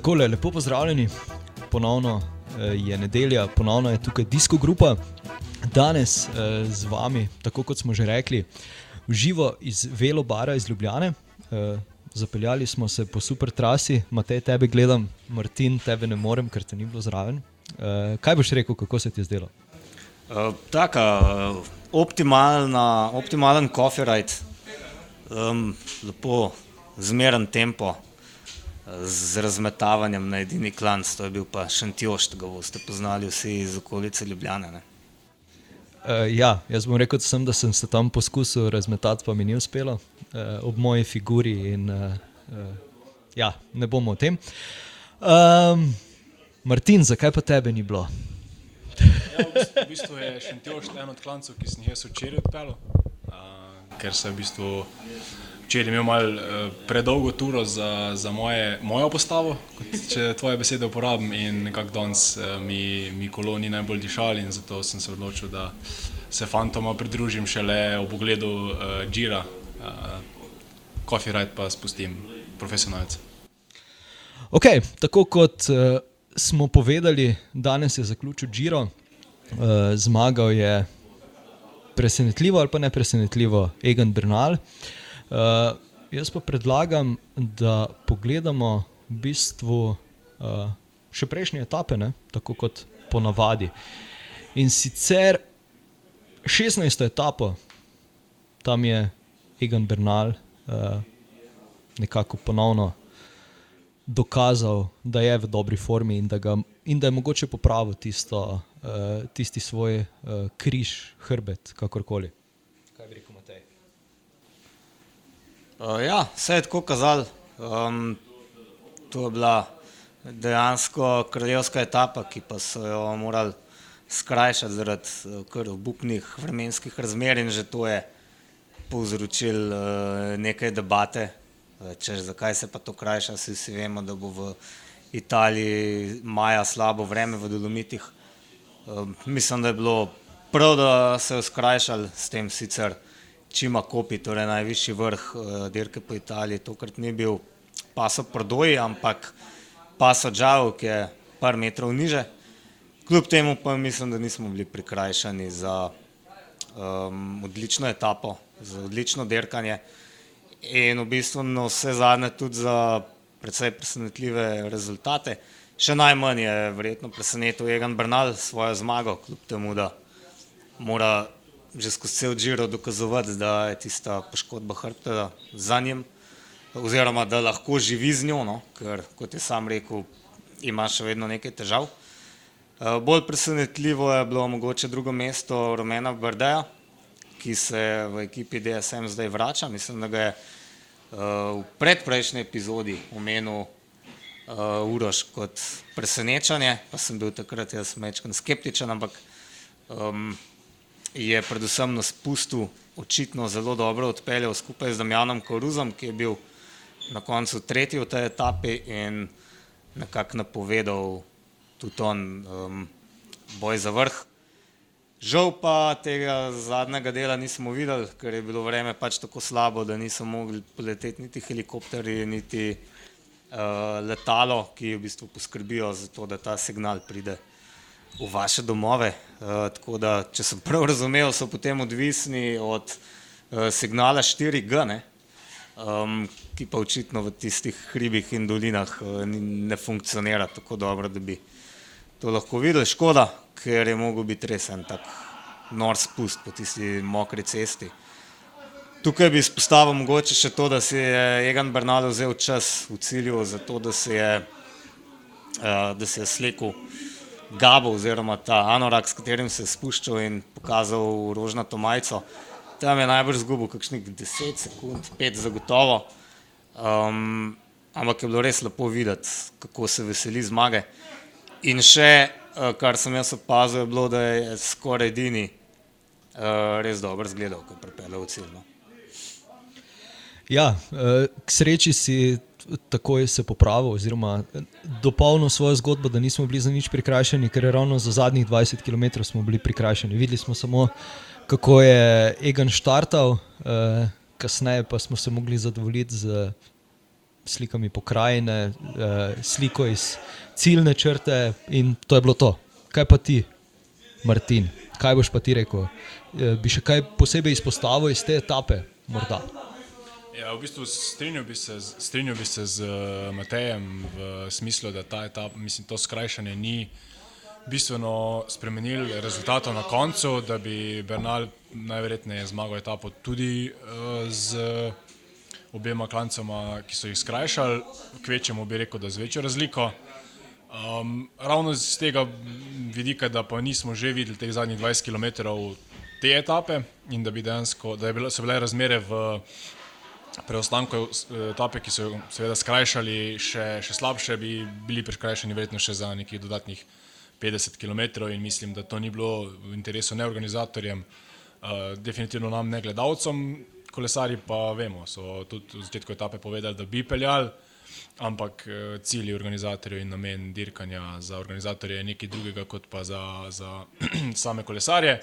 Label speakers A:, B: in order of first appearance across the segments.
A: Tako le, lepo pozdravljeni, ponovno eh, je nedelja, ponovno je tukaj Disko Grupa. Danes eh, z vami, tako kot smo že rekli, živo iz Velo Bara iz Ljubljane. Eh, zapeljali smo se po super trasi, Matej, tebe gledam, Martin, tebe ne morem, ker te ni bilo zraven. Kaj boš rekel, kako se ti je zdelo?
B: Uh, taka, uh, optimalna, optimalen copyright, um, lepo, zmeren tempo z razmetavanjem na edini klan, to je bil pa Šantjoš, ki ga boste poznali vsi iz okolice Ljubljane.
A: Uh, ja, jaz bom rekel, sem, da sem se tam poskusil razmetati, pa mi ni uspelo, uh, ob moji figuri. In, uh, uh, ja, ne bomo o tem. Um, Martin, zakaj pa tebe ni bilo?
C: Ja, v bistvu je Šantjoš en od klancev, ki sem jih včeraj odpeljal, uh, ker se v bistvu včeraj imel malo uh, predolgo turo za, za moje, mojo postavo, kot, če tvoje besede uporabim, in nekako danes uh, mi, mi koloni najbolj dišali, in zato sem se odločil, da se fantoma pridružim šele ob pogledu uh, Džira, Coffee uh, Ride pa spustim profesionalce.
A: Ok, tako kot uh, smo povedali, danes je zaključil Džiro, uh, zmagal je. Presenetljivo ali pa ne presenetljivo, Egan Bernal. Uh, jaz pa predlagam, da pogledamo v bistvu uh, še prejšnje etape, ne? tako kot ponavadi. In sicer 16. etapo, tam je Egan Bernal uh, nekako ponovno dokazal, da je v dobri formi in da, ga, in da je mogoče popravil tisto, uh, tisti svoj uh, križ, hrbet, kakorkoli.
B: Uh, ja, vse je tako kazalo. Um, to je bila dejansko kraljevska etapa, ki pa so jo morali skrajšati zaradi uh, buknih vremenskih razmer in že to je povzročilo uh, nekaj debate, češ, zakaj se pa to krajša. Vsi, vsi vemo, da bo v Italiji maja slabo vreme v Dolomitih. Uh, mislim, da je bilo prav, da se je skrajšali s tem sicer. Čima Kopi, torej najvišji vrh uh, dirke po Italiji, tokrat ni bil Paso Prodoj, ampak Paso Džavo, ki je par metrov niže. Kljub temu pa mislim, da nismo bili prikrajšani za um, odlično etapo, za odlično dirkanje in v bistvu na vse zadnje tudi za predvsej presenetljive rezultate. Še najmanj je verjetno presenetil Egan Bernal svojo zmago, kljub temu, da mora že skozi cel žiro dokazovati, da je tista poškodba hrbta za njim, oziroma da lahko živi z njo, no? ker, kot je sam rekel, ima še vedno nekaj težav. Eh, bolj presenetljivo je bilo mogoče drugo mesto Romena Brdeja, ki se v ekipi DSM zdaj vrača. Mislim, da ga je uh, v predprejšnji epizodi omenil uh, Uroš kot presenečanje, pa sem bil takrat jaz mečkan skeptičen, ampak um, je predvsem na spustu očitno zelo dobro odpeljal skupaj z Damjanom Koruzom, ki je bil na koncu tretji v tej etapi in nekako napovedal tudi on um, boj za vrh. Žal pa tega zadnjega dela nismo videli, ker je bilo vreme pač tako slabo, da niso mogli poleteti niti helikopterji, niti uh, letalo, ki v bistvu poskrbijo za to, da ta signal pride v vaše domove. Uh, tako da, če sem prav razumel, so potem odvisni od uh, signala 4G, ne? Ki pa očitno v tistih hribih in dolinah ne funkcionira tako dobro, da bi to lahko videli. Škoda, ker je mogel biti res en tak nor spust po tisti mokri cesti. Tukaj bi izpostavil mogoče še to, da si je Egan Bernal vzel čas v cilju za to, da se je, uh, je slekel Gabo, oziroma ta anorak, s katerim se je spuščal in pokazal rožnato majico. Tam je najbrž zgubil kakšnih 10 sekund, 5 zagotovo. Um, ampak je bilo res lepo videti, kako se veseli zmage. In še, uh, kar sem jaz opazil, je bilo, da je skoraj edini uh, res dobro zgledal, ko je pripeljal v cilj. No.
A: Ja, uh, k sreči si takoj se popravil, oziroma dopolnil svojo zgodbo, da nismo bili za nič prikrajšani, ker ravno za zadnjih 20 km smo bili prikrajšani. Videli smo samo, kako je Egan štartal, uh, kasneje pa smo se mogli zadovoljiti z slikami pokrajine, uh, sliko iz ciljne črte in to je bilo to. Kaj pa ti, Martin, kaj boš pa ti rekel? Uh, bi še kaj posebej izpostavil iz te etape? Morda.
C: Ja, v bistvu strinjal bi se, strinjal bi se z Matejem v smislu, da ta etap, mislim, to skrajšanje ni bistveno spremenil rezultatov na koncu, da bi Bernal najverjetneje zmagal etapo tudi uh, z obema klancema, ki so jih skrajšali, kvečemu bi rekel, da z večjo razliko. Um, ravno z tega vidika, da pa nismo že videli teh zadnjih 20 km te etape in da, dejansko, da bilo, so bile razmere v preostanku etape, ki so jo seveda skrajšali, še, še slabše, bi bili preskrajšani verjetno še za nekih dodatnih 50 km in mislim, da to ni bilo v interesu ne organizatorjem, uh, definitivno nam ne gledalcem, kolesari pa vemo, so tudi v začetku etape povedali, da bi peljali, ampak uh, cilji organizatorjev in namen dirkanja za organizatorje je nekaj drugega kot pa za, za same kolesarje.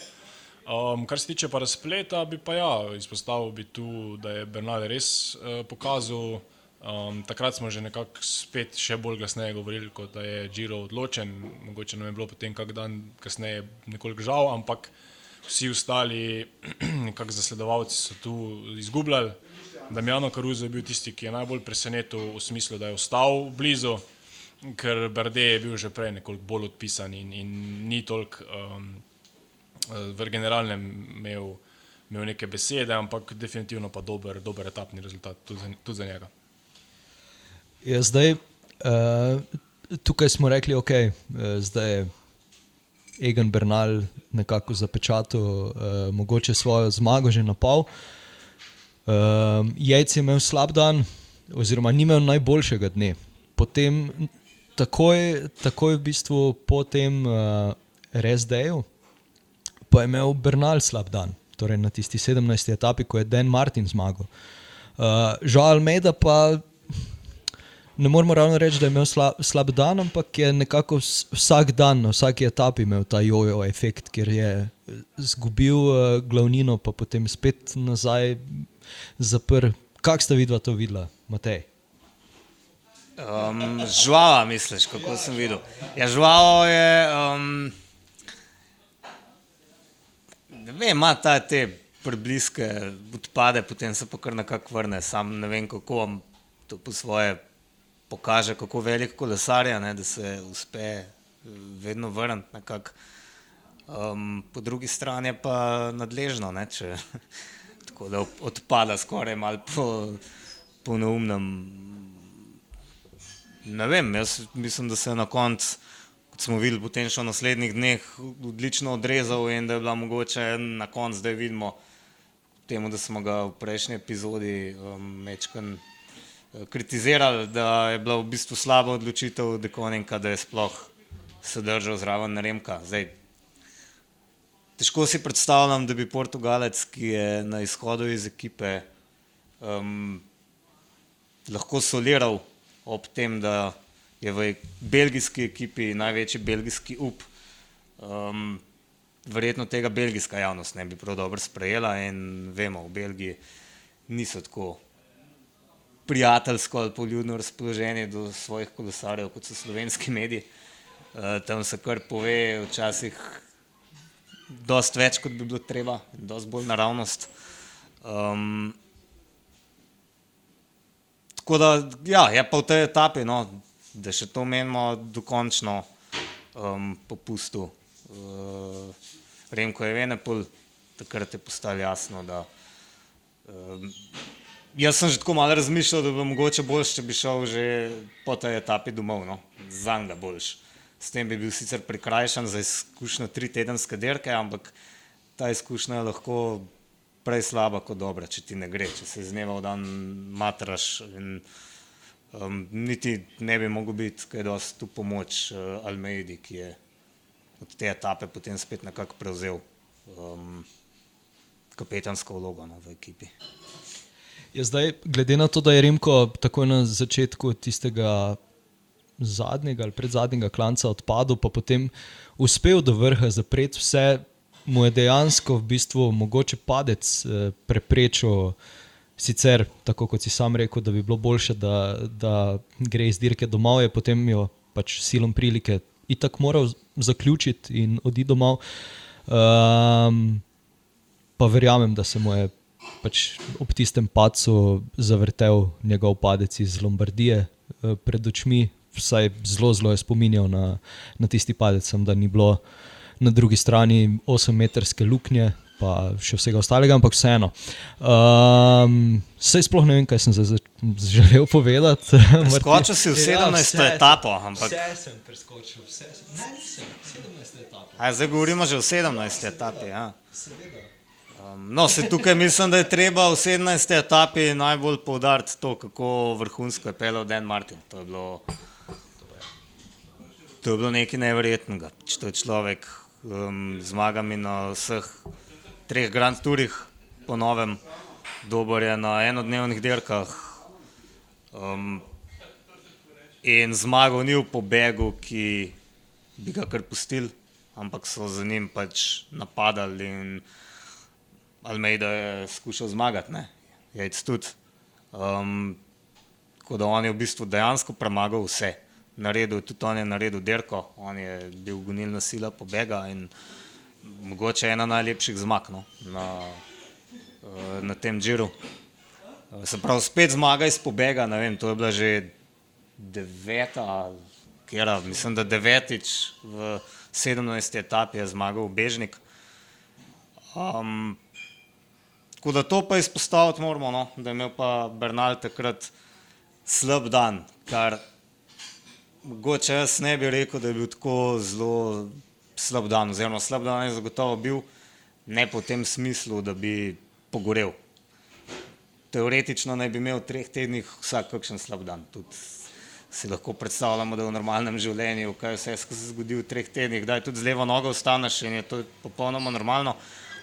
C: Um, kar se tiče pa razpleta, bi pa ja, izpostavil bi tu, da je Bernal res uh, pokazal, Um, takrat smo že nekako spet še bolj glasneje govorili, kot da je Giro odločen. Mogoče nam je bilo potem kak dan kasneje nekoliko žal, ampak vsi ostali nekako zasledovalci so tu izgubljali. Damjano Karuzo je bil tisti, ki je najbolj presenetil v smislu, da je ostal blizu, ker Brde je bil že prej nekoliko bolj odpisan in, in ni toliko um, v generalnem imel, imel neke besede, ampak definitivno pa dober, dober etapni rezultat tudi za, tudi za njega.
A: Ja, zdaj, uh, tukaj smo rekli, da okay, uh, je Egan Bernal nekako zapečatil uh, mogoče svojo zmago že na pol. Uh, Jejc je imel slab dan, oziroma ni imel najboljšega dne. Potem, takoj, takoj v bistvu po tem uh, resdeju, pa je imel Bernal slab dan, torej na tisti 17. etapi, ko je Dan Martin zmagal. Uh, Žal Almeida pa ne moremo ravno reči, da je imel slab, slab dan, ampak je nekako vsak dan, na vsaki etapi imel ta jojo efekt, ker je izgubil uh, glavnino, pa potem spet nazaj zaprl. Kak ste vidva to videla, Matej?
B: Um, žvala, misliš, kako sem videl. Ja, žvalo je. Um, ne vem, ima ta te prebliske odpade, potem se pa kar nekako vrne. Sam ne vem, kako vam to po svoje pokaže, kako velik kolesar je, da se uspe eh, vedno vrniti. Um, po drugi strani pa nadležno, ne, če tako da odpada skoraj malo po, po neumnem. Ne vem, jaz mislim, da se je na koncu, smo videli, potem še v naslednjih dneh odlično odrezal in da je bila mogoče na koncu, da vidimo temu, da smo ga v prejšnji epizodi um, mečkan kritizirali, da je bila v bistvu slaba odločitev Dekoninka, da je sploh se držal zraven Remka. Zdaj, težko si predstavljam, da bi Portugalec, ki je na izhodu iz ekipe, um, lahko soliral ob tem, da je v belgijski ekipi največji belgijski up. Um, verjetno tega belgijska javnost ne bi prav dobro sprejela in vemo, v Belgiji niso tako prijateljsko ali poljudno razpoloženje do svojih kolesarjev, kot so slovenski mediji. Uh, tam se kar pove, včasih dost več, kot bi bilo treba, dost bolj naravnost. Um, tako da, ja, je pa v tej etapi, no, da še to menimo dokončno um, popustu. Uh, Remko je Venepol, takrat je postalo jasno, da um, Jaz sem že tako malo razmišljal, da bi mogoče boljše, če bi šel že po tej etapi domov, no? za njega boljš. S tem bi bil sicer prikrajšan za izkušnjo tri tedenske dirke, ampak ta izkušnja je lahko prej slaba kot dobra, če ti ne gre, če se iz dneva v dan matraš. In, um, niti ne bi mogel biti kaj dosti v pomoč uh, Almeidi, ki je od te etape potem spet nekako prevzel um, kapetansko vlogo no, v ekipi.
A: Je zdaj, glede na to, da je Remko takoj na začetku tistega zadnjega ali predzadnjega klanca odpadel, pa potem uspel do vrha zapreti vse mu je dejansko v bistvu mogoče padec eh, preprečil. Sicer, tako kot si sam rekel, da bi bilo bolje, da, da gre iz dirke domov, je potem jo pač silom prilike itak moral zaključiti in oditi domov. Um, pa verjamem, da se mu je pač ob tistem pacu zavrtel njegov padec iz Lombardije uh, pred očmi, vsaj zelo, zelo je spominjal na, na tisti padec, da ni bilo na drugi strani 8-metrske luknje, pa še vsega ostalega, ampak vseeno. Um, Sej sploh ne vem, kaj sem želel povedati.
B: Skočil si v 17. Ja, etapo.
A: Ampak... Vse sem preskočil, vse sem. Ne, sem 17. etapo.
B: A, zdaj govorimo že o 17. etapi. Ja. Um, no, se tukaj mislim, da je treba v 17. etapi najbolj poudariti to, kako vrhunsko je pelil Dan Martin. To je bilo, to je bilo nekaj neverjetnega. Če to je človek um, zmagami na vseh treh Grand Tourih, po novem, dober je na enodnevnih dirkah. Um, in zmagal ni v pobegu, ki bi ga kar pustili, ampak so za njim pač napadali in Almeida je skušal zmagati, ne, je tudi. Um, tako da on je v bistvu dejansko premagal vse. Naredil, tudi on je naredil dirko, on je bil gonilna sila pobega in mogoče ena najlepših zmag no, na, eh, na tem džiru. Eh, se pravi, spet zmaga iz pobega, ne vem, to je bila že deveta, kjera, mislim, da devetič v 17. etapi je zmagal Bežnik. Um, tako da to pa izpostaviti moramo, no, da je imel pa Bernal takrat slab dan, kar mogoče jaz ne bi rekel, da je bil tako zelo slab dan, oziroma slab dan je zagotovo bil, ne po tem smislu, da bi pogorel. Teoretično naj bi imel v treh tednih vsak kakšen slab dan. Tudi si lahko predstavljamo, da v normalnem življenju, kaj se zgodi v treh tednih, da je tudi z levo nogo vstaneš in je to popolnoma normalno.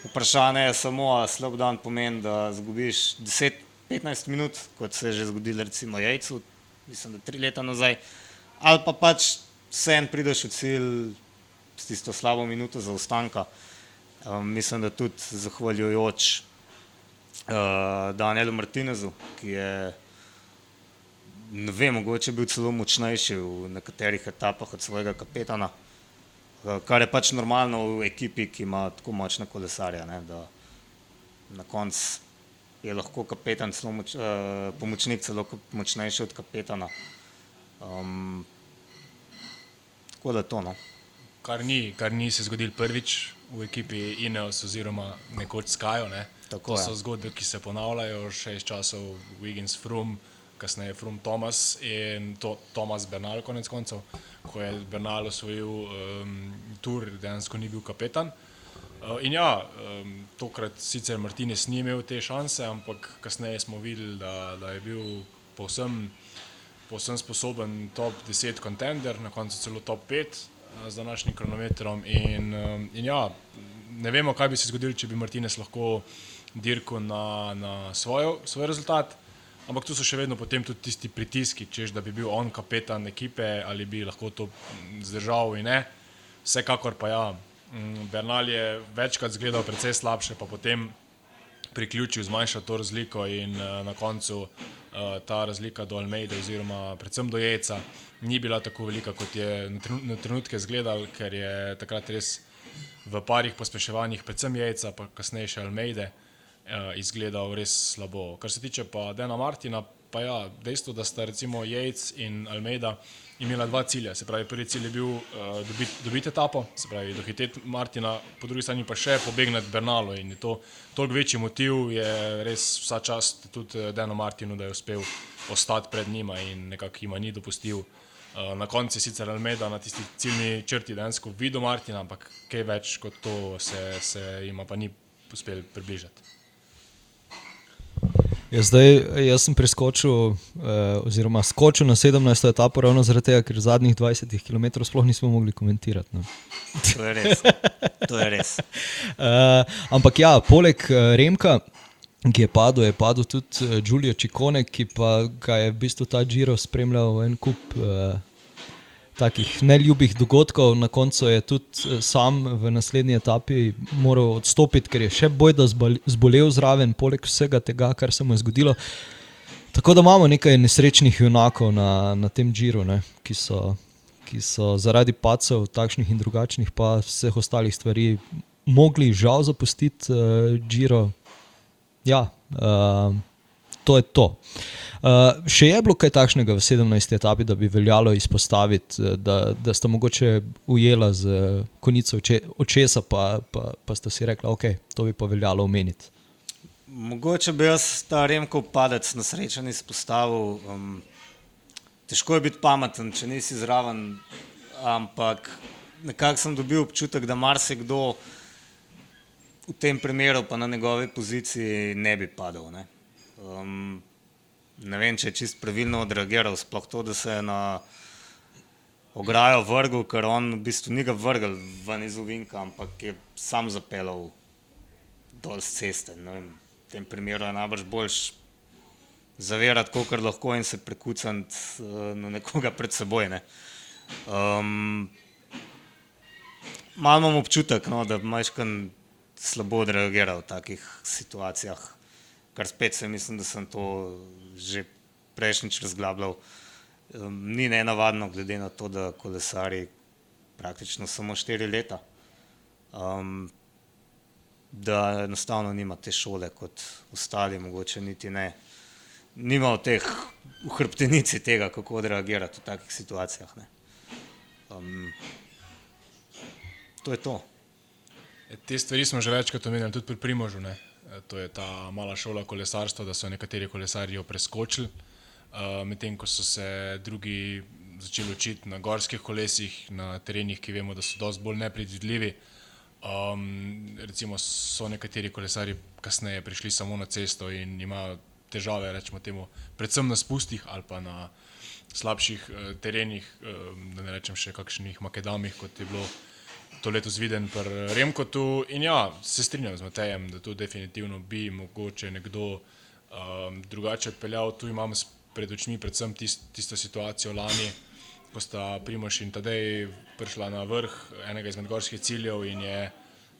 B: Vprašanje je samo, a slab dan pomeni, da zgubiš 10-15 minut, kot se je že zgodilo recimo jajcu, mislim, da tri leta nazaj, ali pa pač vsem prideš v cilj s tisto slabo minuto zaostanka. Um, mislim, da tudi zahvaljujoč uh, Danielu Martinezu, ki je, ne vem, mogoče bil celo močnejši v nekaterih etapah od svojega kapetana, uh, kar je pač normalno v ekipi, ki ima tako močne kolesarje, ne, da na koncu je lahko kapetan, celo moč, uh, pomočnik celo močnejši od kapetana. Um, tako da to. No
C: kar ni, kar ni se zgodil prvič v ekipi Ineos oziroma nekoč Skajo. Ne.
B: Tako,
C: to so zgodbe, ki se ponavljajo še iz časov Wiggins Frum, kasneje Frum Thomas in to Thomas Bernal konec koncev, ko je Bernal osvojil um, tur, dejansko ni bil kapetan. Uh, in ja, um, tokrat sicer Martinez ni imel te šanse, ampak kasneje smo videli, da, da je bil povsem, povsem sposoben top 10 kontender, na koncu celo top 5 z današnjim kronometrom. In, in ja, ne vemo, kaj bi se zgodilo, če bi Martinez lahko dirkal na, na svojo, svoj rezultat. Ampak tu so še vedno potem tudi tisti pritiski, češ, da bi bil on kapetan ekipe ali bi lahko to zdržal in ne. Vsekakor pa ja, Bernal je večkrat zgledal precej slabše, pa potem priključil, zmanjšal to razliko in na koncu ta razlika do Almeida oziroma predvsem do Jeca ni bila tako velika, kot je na trenutke izgledal, ker je takrat res v parih pospeševanjih, predvsem jajca, pa kasneje še Almeide, uh, izgledal res slabo. Kar se tiče pa Dena Martina, pa ja, dejstvo, da sta recimo Jajc in Almeida imela dva cilja. Se pravi, prvi cilj je bil uh, dobiti dobit etapo, se pravi, dohiteti Martina, po drugi strani pa še pobegniti Bernalu. In to toliko večji motiv je res vsa čast tudi Denu Martinu, da je uspel ostati pred njima in nekako jima ni dopustil. Eh, na koncu je sicer Almeida na tisti ciljni črti dejansko videl Martina, ampak kaj več kot to se, se jim pa ni uspel približati.
A: Ja, zdaj, jaz sem preskočil, eh, oziroma skočil na 17. etapo, ravno zaradi tega, ker zadnjih 20 km sploh nismo mogli komentirati. No.
B: To je res. To je res.
A: eh, ampak ja, poleg eh, Remka, ki je padel, je padel tudi uh, Giulio Čikone, ki pa ga je v bistvu ta Giro spremljal en kup uh, takih neljubih dogodkov. Na koncu je tudi eh, sam v naslednji etapi moral odstopiti, ker je še bojda zbolel zraven, poleg vsega tega, kar se mu je zgodilo. Tako da imamo nekaj nesrečnih junakov na, na tem džiru, ne, ki, so, ki so zaradi pacev, takšnih in drugačnih, pa vseh ostalih stvari, mogli žal zapustiti uh, džiro. Ja, uh, to je to. Uh, še je bilo kaj takšnega v 17. etapi, da bi veljalo izpostaviti, eh, da, da sta mogoče ujela z konico oče, očesa, pa, pa, pa sta si rekla, ok, to bi pa veljalo omeniti.
B: Mogoče bi jaz ta Remko padec na srečen izpostavil. Um, težko je biti pameten, če nisi zraven, ampak nekako sem dobil občutek, da marsikdo v tem primeru, pa na njegovi poziciji, ne bi padel. Ne? Um, ne vem, če je čist pravilno odreagiral, sploh to, da se je na ograjo vrgel, ker on v bistvu ni ga vrgel ven iz uvinka, ampak je sam zapeljal dol z ceste. Vem, v tem primeru je najbrž boljš zavirati, kolikor lahko in se prekucati uh, na nekoga pred seboj. Ne. Um, Malo imam občutek, no, da imaš kaj slabo odreagiral v takih situacijah kar spet se mislim, da sem to že prejšnjič razglabljal. Um, ni ne navadno, glede na to, da kolesari praktično samo štiri leta, um, da enostavno nima te šole kot ostali, mogoče niti ne. Nima v teh v hrbtenici tega, kako odreagirati v takih situacijah. Um, to je to.
C: E, te stvari smo že večkrat omenjali, tudi pri Primožu. Ne? Eh, to je ta mala šola kolesarstva, da so nekateri kolesarji preskočili, uh, medtem ko so se drugi začeli učiti na gorskih kolesih, na terenih, ki vemo, da so dosti bolj nepredvidljivi. Um, recimo so nekateri kolesarji kasneje prišli samo na cesto in imajo težave, rečemo temu, predvsem na spustih ali pa na slabših uh, terenih, um, da ne rečem še kakšnih makedamih, kot je bilo to letos viden pri Remkotu. In ja, se strinjam z Matejem, da to definitivno bi mogoče nekdo um, drugače odpeljal. Tu imam pred očmi predvsem tist, tisto situacijo lani, ko sta Primoš in Tadej prišla na vrh enega izmed gorskih ciljev in, je,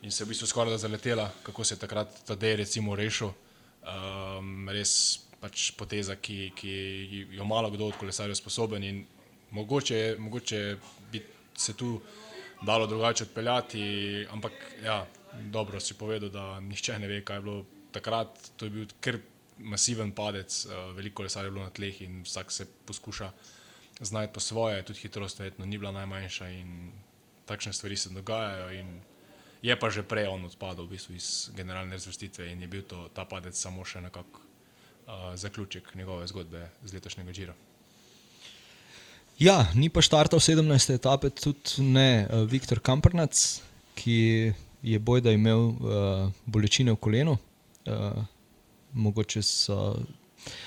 C: in se v bistvu skoraj da zaletela, kako se je takrat Tadej recimo rešil. Um, res pač poteza, ki, ki jo malo kdo od kolesarjev sposoben in mogoče, mogoče bi se tu dalo drugače odpeljati. Ampak, ja, dobro si povedal, da nihče ne ve, kaj je bilo takrat. To je bil kar masiven padec, eh, veliko lesarjev je bilo na tleh in vsak se poskuša znati po svoje. Tudi hitrost, verjetno, ni bila najmanjša in takšne stvari se dogajajo. Je pa že prej on odpadel v bistvu iz generalne razvrstitve in je bil to, ta padec samo še nekako uh, zaključek njegove zgodbe z letošnjega žira.
A: Ja, ni pa štartal 17. etape, tudi ne uh, Viktor Kamprnac, ki je boj, da je imel uh, bolečine v kolenu. Uh, mogoče so,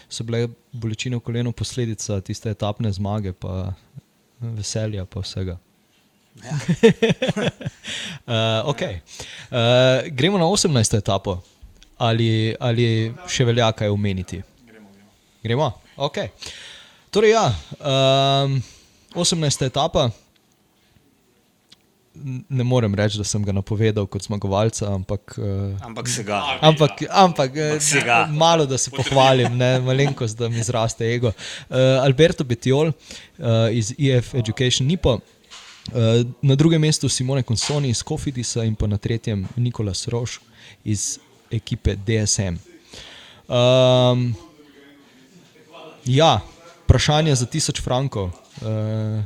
A: so bile bolečine v kolenu posledica tiste etapne zmage, pa veselja, pa vsega. Ja. uh, okay. uh, gremo na 18. etapo, ali, ali še velja kaj omeniti? Gremo. gremo? Okay. Torej, ja, um, 18. etapa. Ne morem reči, da sem ga napovedal kot zmagovalca, ampak. Uh,
B: ampak se ga.
A: Ampak, ampak, ampak ga. malo, da se pohvalim, ne malenkost, da mi zraste ego. Uh, Alberto Betiol uh, iz EF Education Nipo. Uh, na drugem mestu Simone Consoni iz Kofidisa in pa na tretjem Nikolas Roš iz ekipe DSM. Um, ja, vprašanje za tisoč frankov. Uh,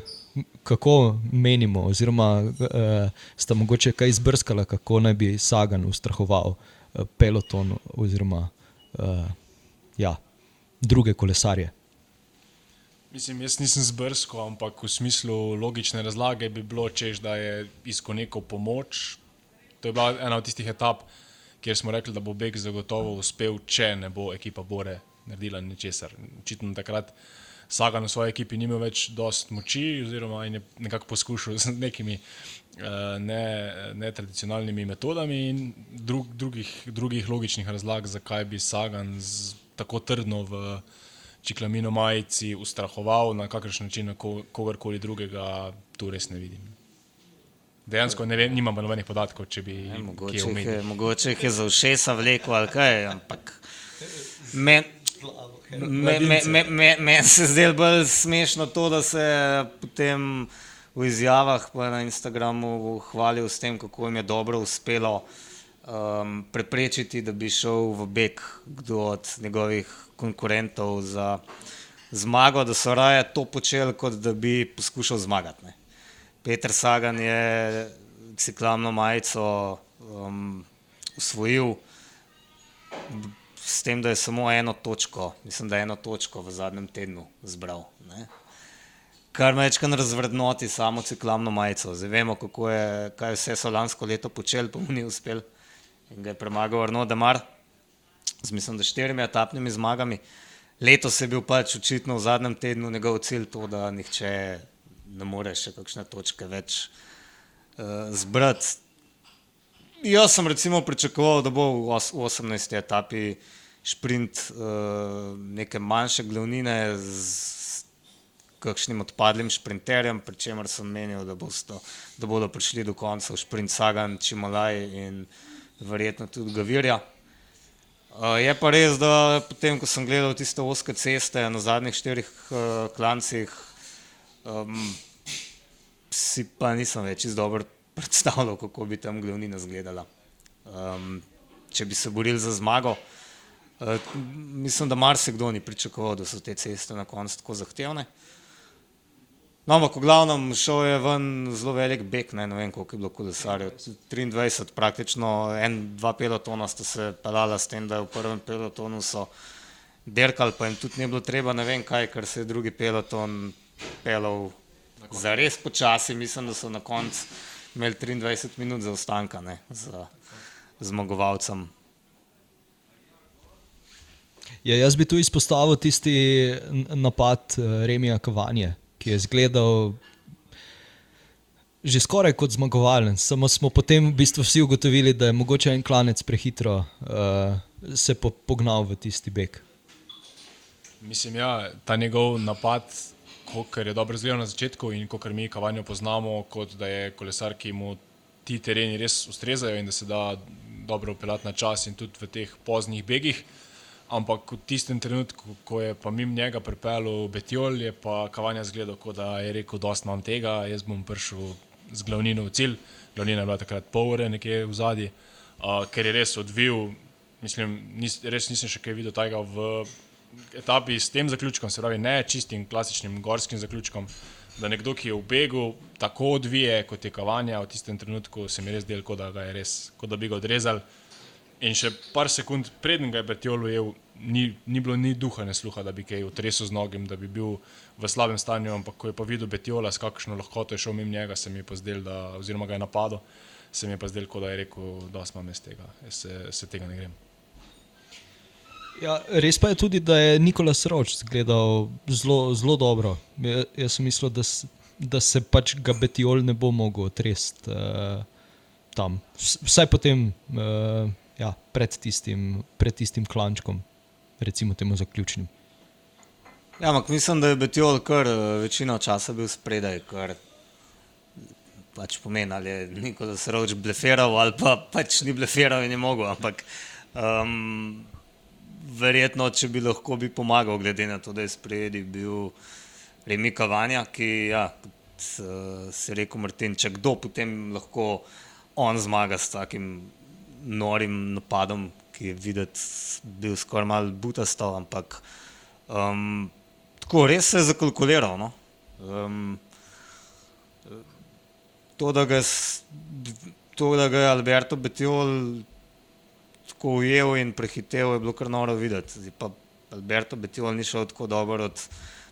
A: kako menimo, oziroma uh, sta mogoče kaj izbrskala, kako naj bi Sagan ustrahoval uh, peloton oziroma uh, ja, druge kolesarje.
C: Mislim, jaz nisem zbrskal, ampak v smislu logične razlage bi bilo, češ, da je iskal neko pomoč. To je bila ena od tistih etap, kjer smo rekli, da bo Beg zagotovo uspel, če ne bo ekipa Bore naredila ničesar. Očitno takrat uh, Saga na svoji ekipi nima več dost moči, oziroma je nekako poskušal z nekimi uh, netradicionalnimi ne metodami in drug, drugih, drugih logičnih razlag, zakaj bi Sagan z, tako trdno v čiklamino majici ustrahoval na kakršen način na ko, kogarkoli drugega, tu res ne vidim. Dejansko ne vem, nimam pa nobenih podatkov, če bi
B: jih
C: omenil.
B: je, mogoče jih je za všesa vlekel ali kaj, ampak meni me, me, me, se zdelo bolj smešno to, da se potem v izjavah pa na Instagramu hvalil s tem, kako jim je dobro uspelo um, preprečiti, da bi šel v beg kdo od njegovih konkurentov za zmago, da so raje to počeli, kot da bi poskušal zmagati. Ne. Peter Sagan je ciklamno majico um, usvojil s tem, da je samo eno točko, mislim, da je eno točko v zadnjem tednu zbral. Ne? Kar me večkrat razvrednoti samo ciklamno majico. Zdaj vemo, kako je, kaj vse so lansko leto počeli, pa mu ni uspel. In ga je premagal Arno Demar, z mislim, da štirimi etapnimi zmagami. Letos je bil pač očitno v zadnjem tednu njegov cilj to, da nihče ne more še kakšne točke več uh, zbrati. Jaz sem recimo pričakoval, da bo v os- v 18. etapi sprint uh, neke manjše glavnine z kakšnim odpadlim sprinterjem, pri čemer sem menil, da, bosto, da bodo prišli do konca v sprint Sagan, Čimalaj in verjetno tudi Gavirja. Uh, je pa res, da potem, ko sem gledal tiste oske ceste na zadnjih štirih uh, klancih, um, si pa nisem več iz dobro predstavljal, kako bi tam glavnina izgledala. Um, če bi se borili za zmago, uh, mislim, da marsikdo ni pričakoval, da so te ceste na koncu tako zahtevne. No, ampak v glavnem šel je ven zelo velik beg, ne, ne vem koliko je bilo kolesarjev, 23, praktično en, dva pelotona sta se pelala s tem, da je v prvem pelotonu so derkali, pa jim tudi ni bilo treba, ne vem kaj, ker se je drugi peloton pelal za res počasi, mislim, da so na koncu imeli 23 minut zaostanka ne, za zmagovalcem.
A: Ja, jaz bi tu izpostavil tisti napad eh, Remija Kavanje, ki je izgledal že skoraj kot zmagovalen. Samo smo potem v bistvu vsi ugotovili, da je mogoče en klanec prehitro uh, se po, pognal v tisti beg.
C: Mislim, ja, ta njegov napad, kar je dobro izgledal na začetku in kot mi Kavanjo poznamo, kot da je kolesar, ki mu ti tereni res ustrezajo in da se da dobro upeljati na čas in tudi v teh poznih begih. Ampak v tistem trenutku, ko je pa mimo njega pripeljal Betjol, je pa Kavanja zgledal, kot da je rekel, dosti imam tega, jaz bom prišel z glavnino v cilj. Glavnina je bila takrat pol ure nekje v zadnji, uh, ker je res odvil, mislim, nis, res nisem še kaj videl tega v etapi s tem zaključkom, se pravi ne čistim klasičnim gorskim zaključkom, da nekdo, ki je v begu, tako odvije kot je kavanja, v tistem trenutku se mi res del, kot da res, kot da bi ga odrezali. In še par sekund preden ga je Betjol ujel, ni, ni bilo ni duha, ne sluha, da bi kaj utresel z nogim, da bi bil v slabem stanju, ampak ko je pa videl Betjola, s kakšno lahkoto je šel mimo njega, se mi je pa zdel, da, oziroma ga je napadel, se mi je pa zdel, kot da je rekel, da smo jaz tega, jaz se, se tega ne grem.
A: Ja, res pa je tudi, da je Nikolas Roč izgledal zelo, zelo dobro. Ja, jaz sem mislil, da, da se pač ga Betijol ne bo mogel tresti uh, tam. Vs- Vsaj potem, uh, ja, pred, tistim, pred tistim klančkom, recimo temu zaključnim.
B: Ja, ampak mislim, da je Betjol kar eh, večino časa bil spredaj, kar pač pomeni, ali je Nikola Sroč blefiral ali pa pač ni blefiral in je mogel, ampak um, verjetno, če bi lahko bi pomagal, glede na to, da je sprejedi bil Remi Kavanja, ki, ja, uh, si rekel Martin, če kdo potem lahko on zmaga s takim norim napadom, ki je videti bil skoraj mal butasto, ampak um, tako res se je zakalkuliral. No? Um, to, da ga, je to, da ga je Alberto Betjol tako ujel in prehitev, je bilo kar noro videti. Zdaj pa Alberto Betjol ni šel tako dobro od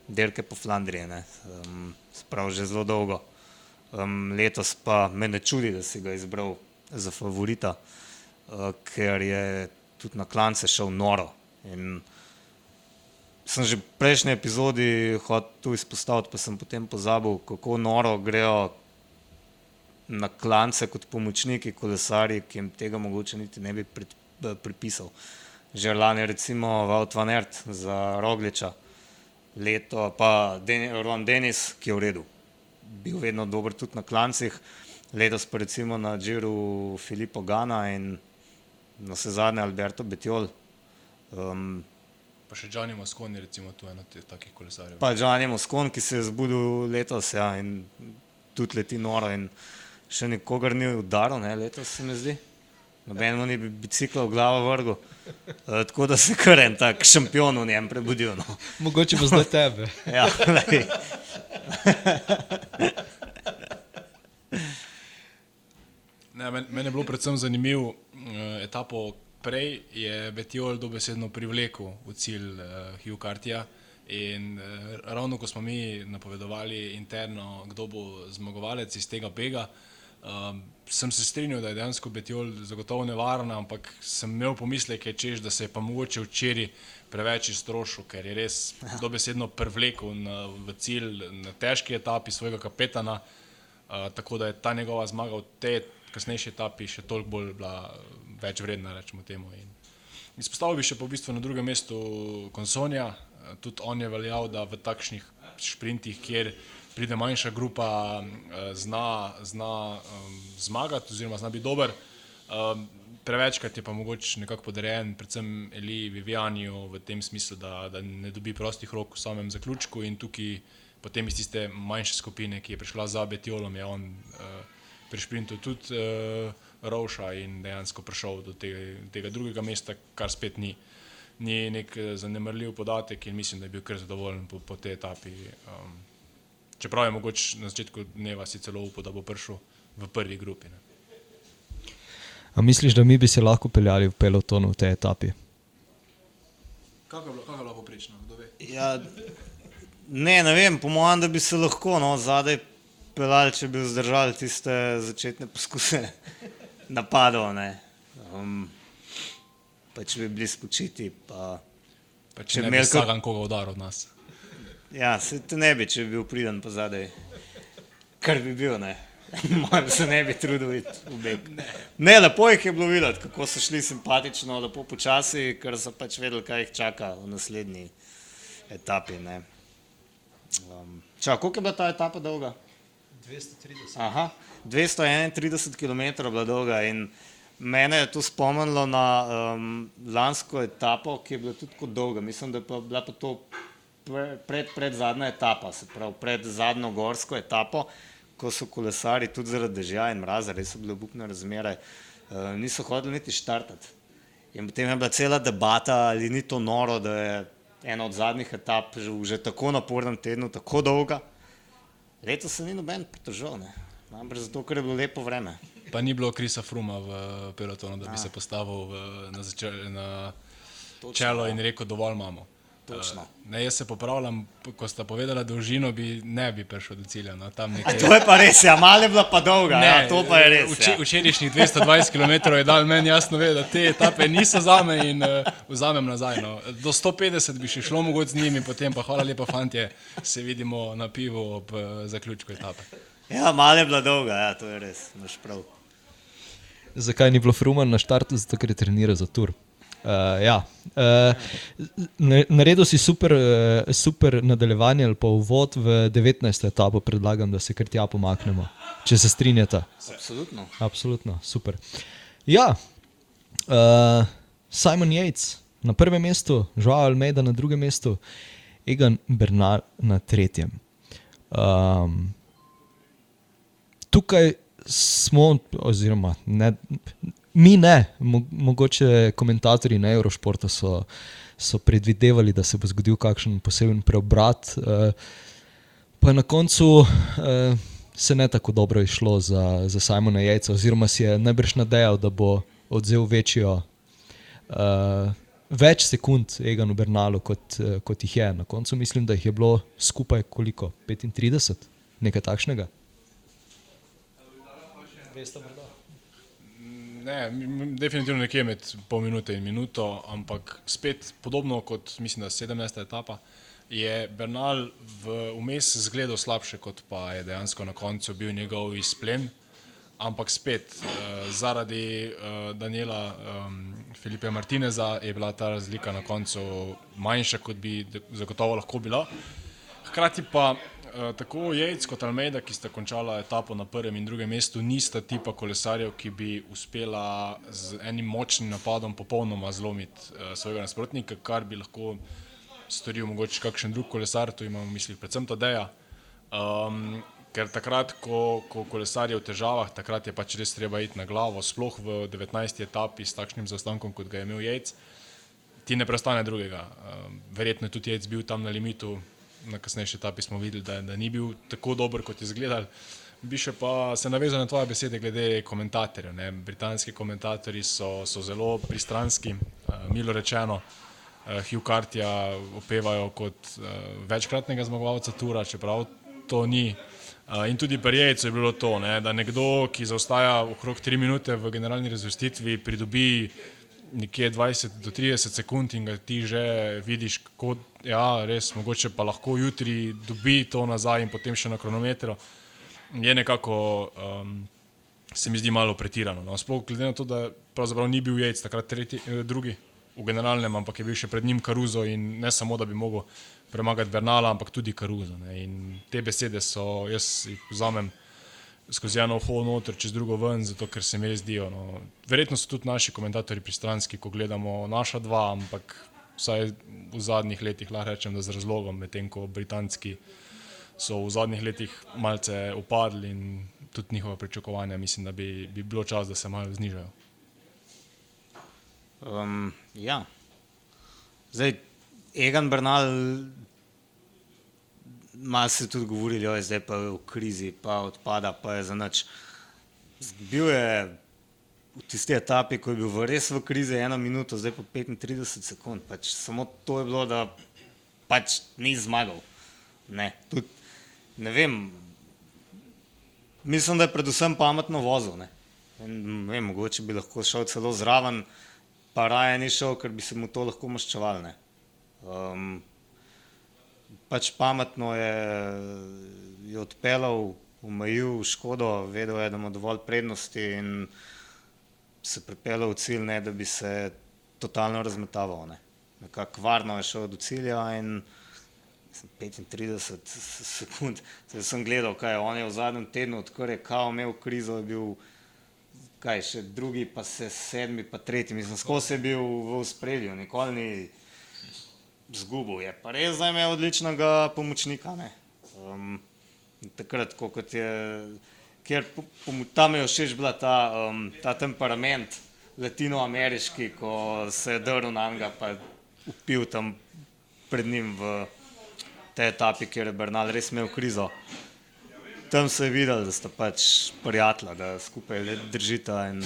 B: Derke po Flandriji, ne. um, sprav že zelo dolgo. Um, letos pa me ne čudi, da si ga izbral za favorita, uh, ker je tudi na klance šel noro. In sem že v prejšnji epizodi hotel izpostaviti, pa sem potem pozabil, kako noro grejo na klance kot pomočniki kolesarji, ki jim tega mogoče niti ne bi pred, pripisal. Že lani recimo Vaut van Ert za Rogliča, leto pa Den Ron Denis, ki je v redu. Bil vedno dober tudi na klancih, letos pa recimo na Džiru Filipo Gana in na vse zadnje Alberto Betjol. Um,
C: Pa še Gianni Mosconi, recimo, tu je eno takih kolesarjev.
B: pa Džanje Moskon, ki se je zbudil letos ja, in tudi leti noro in še nikogar ni udaril, ne, letos se mi zdi. Nobenemu ni bi- bicikla v glavo vrgel. Uh, tako da se kar en tak šampion v njem prebudil. No.
A: Mogoče bo zdaj tebe.
B: Ja, lej.
C: Ne, men, meni je bilo predvsem zanimivo, uh, etapo prej je Betjol dobesedno privlekel v cilj uh, Hugh Cartija. In uh, ravno ko smo mi napovedovali interno, kdo bo zmagovalec iz tega bega, um, sem se strinjal, da je dejansko Betjol zagotovo nevaren, ampak sem imel pomisleke, češ, da se je pa mogoče včeraj preveč iztrošil, ker je res dobesedno privlekel na, v cilj na težki etapi svojega kapetana. Uh, tako da je ta njegova zmaga v tej kasnejši etapi še toliko bolj bila več vredna, rečemo temu. In izpostavil bi še po bistvu na drugem mestu Konsonja. Tudi on je veljal, da v takšnih sprintih, kjer pride manjša grupa, eh, zna, zna um, zmagati oziroma zna biti dober. Um, prevečkrat je pa mogoče nekako podrejen, predvsem Eli Vivianiju v tem smislu, da, da ne dobi prostih rok v samem zaključku in tukaj potem iz tiste manjše skupine, ki je prišla za Betjolom, je on uh, pri šprintu tudi uh, Rovša in dejansko prišel do tega, tega drugega mesta, kar spet ni, ni nek eh, zanemrljiv podatek in mislim, da je bil kar zadovoljen po, po tej etapi. Um, čeprav je mogoče na začetku dneva si celo upal, da bo prišel v prvi grupi. Ne.
A: A misliš, da mi bi se lahko peljali v pelotonu v tej etapi?
C: Kako je bilo poprečno, kdo ve?
B: Ja, ne, ne vem, po mojem, da bi se lahko no, zadaj pelali, če bi vzdržali tiste začetne poskuse napadov. ne. Um, pa če bi bili spočiti, pa
C: Pa
B: Če
C: če bi
B: kar-
C: Sagan koga udaril od nas.
B: Ja, se te ne bi, če bi bil priden pa zadaj. Kar bi bil, ne. Mojem se ne bi trudil iti v beg. Ne. ne, lepo jih je bilo videti, kako so šli simpatično, lepo počasi, ker so pač vedeli, kaj jih čaka v naslednji etapi. Ne. Um, ča, koliko je bila ta etapa dolga?
A: 230.
B: Aha, 231 km je bila dolga in mene je to spomnilo na um, lansko etapo, ki je bila tudi tako dolga. Mislim, da je pa bila pa to pred, pred zadnja etapa, se pravi pred zadnjo gorsko etapo, ko so kolesari tudi zaradi dežja in mraza, res so bile obupne razmere, uh, niso hodili niti štartati. In potem je bila cela debata, ali ni to noro, da je ena od zadnjih etap že v že tako napornem tednu, tako dolga. Letos se ni noben pritožil. Namreč zato, ker je bilo lepo vreme.
C: Pa ni bilo Krisa Fruma v pelotonu, da bi se postavil v, na, začel, na
B: Točno,
C: čelo
B: ja.
C: in rekel, dovolj imamo.
B: Točno.
C: Uh, ne, jaz se popravljam, ko sta povedala dolžino, bi ne bi prišel do cilja. No, tam nekje.
B: To je pa res, ja, malo je bila pa dolga, ne, ja, to pa je res.
C: Vče,
B: Ja.
C: včerajšnjih 220 km je dal meni jasno vedeti, da te etape niso za me in uh, vzamem nazaj. No. Do 150 bi še šlo mogoče z njimi, potem pa hvala lepa, fantje, se vidimo na pivu ob uh, zaključku etape.
B: ja, malo je bila dolga, ja, to je res, imaš prav.
A: Zakaj ni bilo Fruman na štartu? Zato, ker je treniral za tur. Uh, ja. uh, na- naredil si super, uh, super nadaljevanje ali pa uvod v 19. etapo, predlagam, da se kar tja pomaknemo, če se strinjate.
B: Absolutno.
A: Absolutno, super. Ja, uh, Simon Yates na prvem mestu, Joao Almeida na drugem mestu, Egan Bernal na tretjem. Um, tukaj smo, oziroma ne, mi ne, mo, mogoče komentatorji na Eurošportu so, so predvidevali, da se bo zgodil kakšen poseben preobrat. Uh, Pa na koncu uh, se ne tako dobro išlo za, za Simona Jajca, oziroma si je najbrž nadejal, da bo odzel večjo, uh, več sekund Eganu Bernalu, kot, uh, kot jih je. Na koncu mislim, da jih je bilo skupaj koliko? 35, nekaj takšnega.
C: Ne, m- m- definitivno nekje med pol minute in minuto, ampak spet podobno kot mislim, da 17. etapa, je Bernal vmes zgledal slabše, kot pa je dejansko na koncu bil njegov izplen. ampak spet uh, zaradi uh, Daniela um, Filipe Martineza je bila ta razlika na koncu manjša, kot bi zagotovo lahko bila. Hkrati pa tako Jejc kot Almeida, ki sta končala etapo na prvem in drugem mestu, nista tipa kolesarjev, ki bi uspela z enim močnim napadom popolnoma zlomiti uh, svojega nasprotnika, kar bi lahko storil mogoče kakšen drug kolesar, tu imamo v mislih predvsem Tadeja. Um, ker takrat, ko, ko kolesar je v težavah, takrat je pač res treba iti na glavo, sploh v 19. etapi s takšnim zaostankom, kot ga je imel Jejc, ti ne prestane drugega. Um, verjetno je tudi Jejc bil tam na limitu, na kasnejši etapi smo videli, da, da ni bil tako dober, kot je izgledal. Bi še pa se navezal na tvoje besede glede komentatorjev. Ne? Britanski komentatorji so, so zelo pristranski, uh, milo rečeno. Uh, Hugh Cartija opevajo kot uh, večkratnega zmagovalca Tura, čeprav to ni In tudi pri Jejcu je bilo to, ne, da nekdo, ki zaostaja okrog 3 minute v generalni razvrstitvi, pridobi nekje 20 do 30 sekund in ga ti že vidiš, kot ja, res mogoče pa lahko jutri dobi to nazaj in potem še na kronometru. Je nekako, um, se mi zdi malo pretirano. No. Sploh glede na to, da pravzaprav ni bil Jejc takrat tretji, eh, drugi v generalnem, ampak je bil še pred njim Karuzo in ne samo, da bi mogel premagati Bernala, ampak tudi Karuza. Ne. In te besede so, jaz jih vzamem skozi eno uho noter, čez drugo ven, zato ker se mi zdijo. No. Verjetno so tudi naši komentatorji pristranski, ko gledamo naša dva, ampak vsaj v zadnjih letih lahko rečem, da z razlogom, medtem ko britanski so v zadnjih letih malce upadli in tudi njihova pričakovanja, mislim, da bi, bi bilo čas, da se malo znižajo.
B: Um, ja. Zdaj, Egan Bernal, malo se tudi govorili, da je zdaj pa v krizi, pa odpada, pa je za nič. Bil je v tisti etapi, ko je bil v res v krizi, eno minuto, zdaj pa 35 sekund. Pač samo to je bilo, da pač ni zmagal. Ne, tudi, ne vem, mislim, da je predvsem pametno vozil. Ne. Ne vem, mogoče bi lahko šel celo zraven, pa raje ni šel, ker bi se mu to lahko maščeval. Um, pač pametno je, je odpeljal, omejil škodo, vedel je, da ima dovolj prednosti in se pripeljal v cilj, ne da bi se totalno razmetaval. Ne. Nekako varno je šel do cilja in 35 sekund. Zdaj sem gledal, kaj on je v zadnjem tednu, odkar je kao imel krizo, je bil kaj še drugi, pa se sedmi, pa tretji. Mislim, skozi je bil v spredju, nikoli ni zgubil. Je pa res, da ima odličnega pomočnika. Um, takrat, ko je, ker tam je všeč bila ta, um, ta temperament latinoameriški, ko se je drl na njega, pa je upil tam pred njim v tej etapi, kjer je Bernal res imel krizo. Tam se je videl, da sta pač prijatelja, da skupaj držita in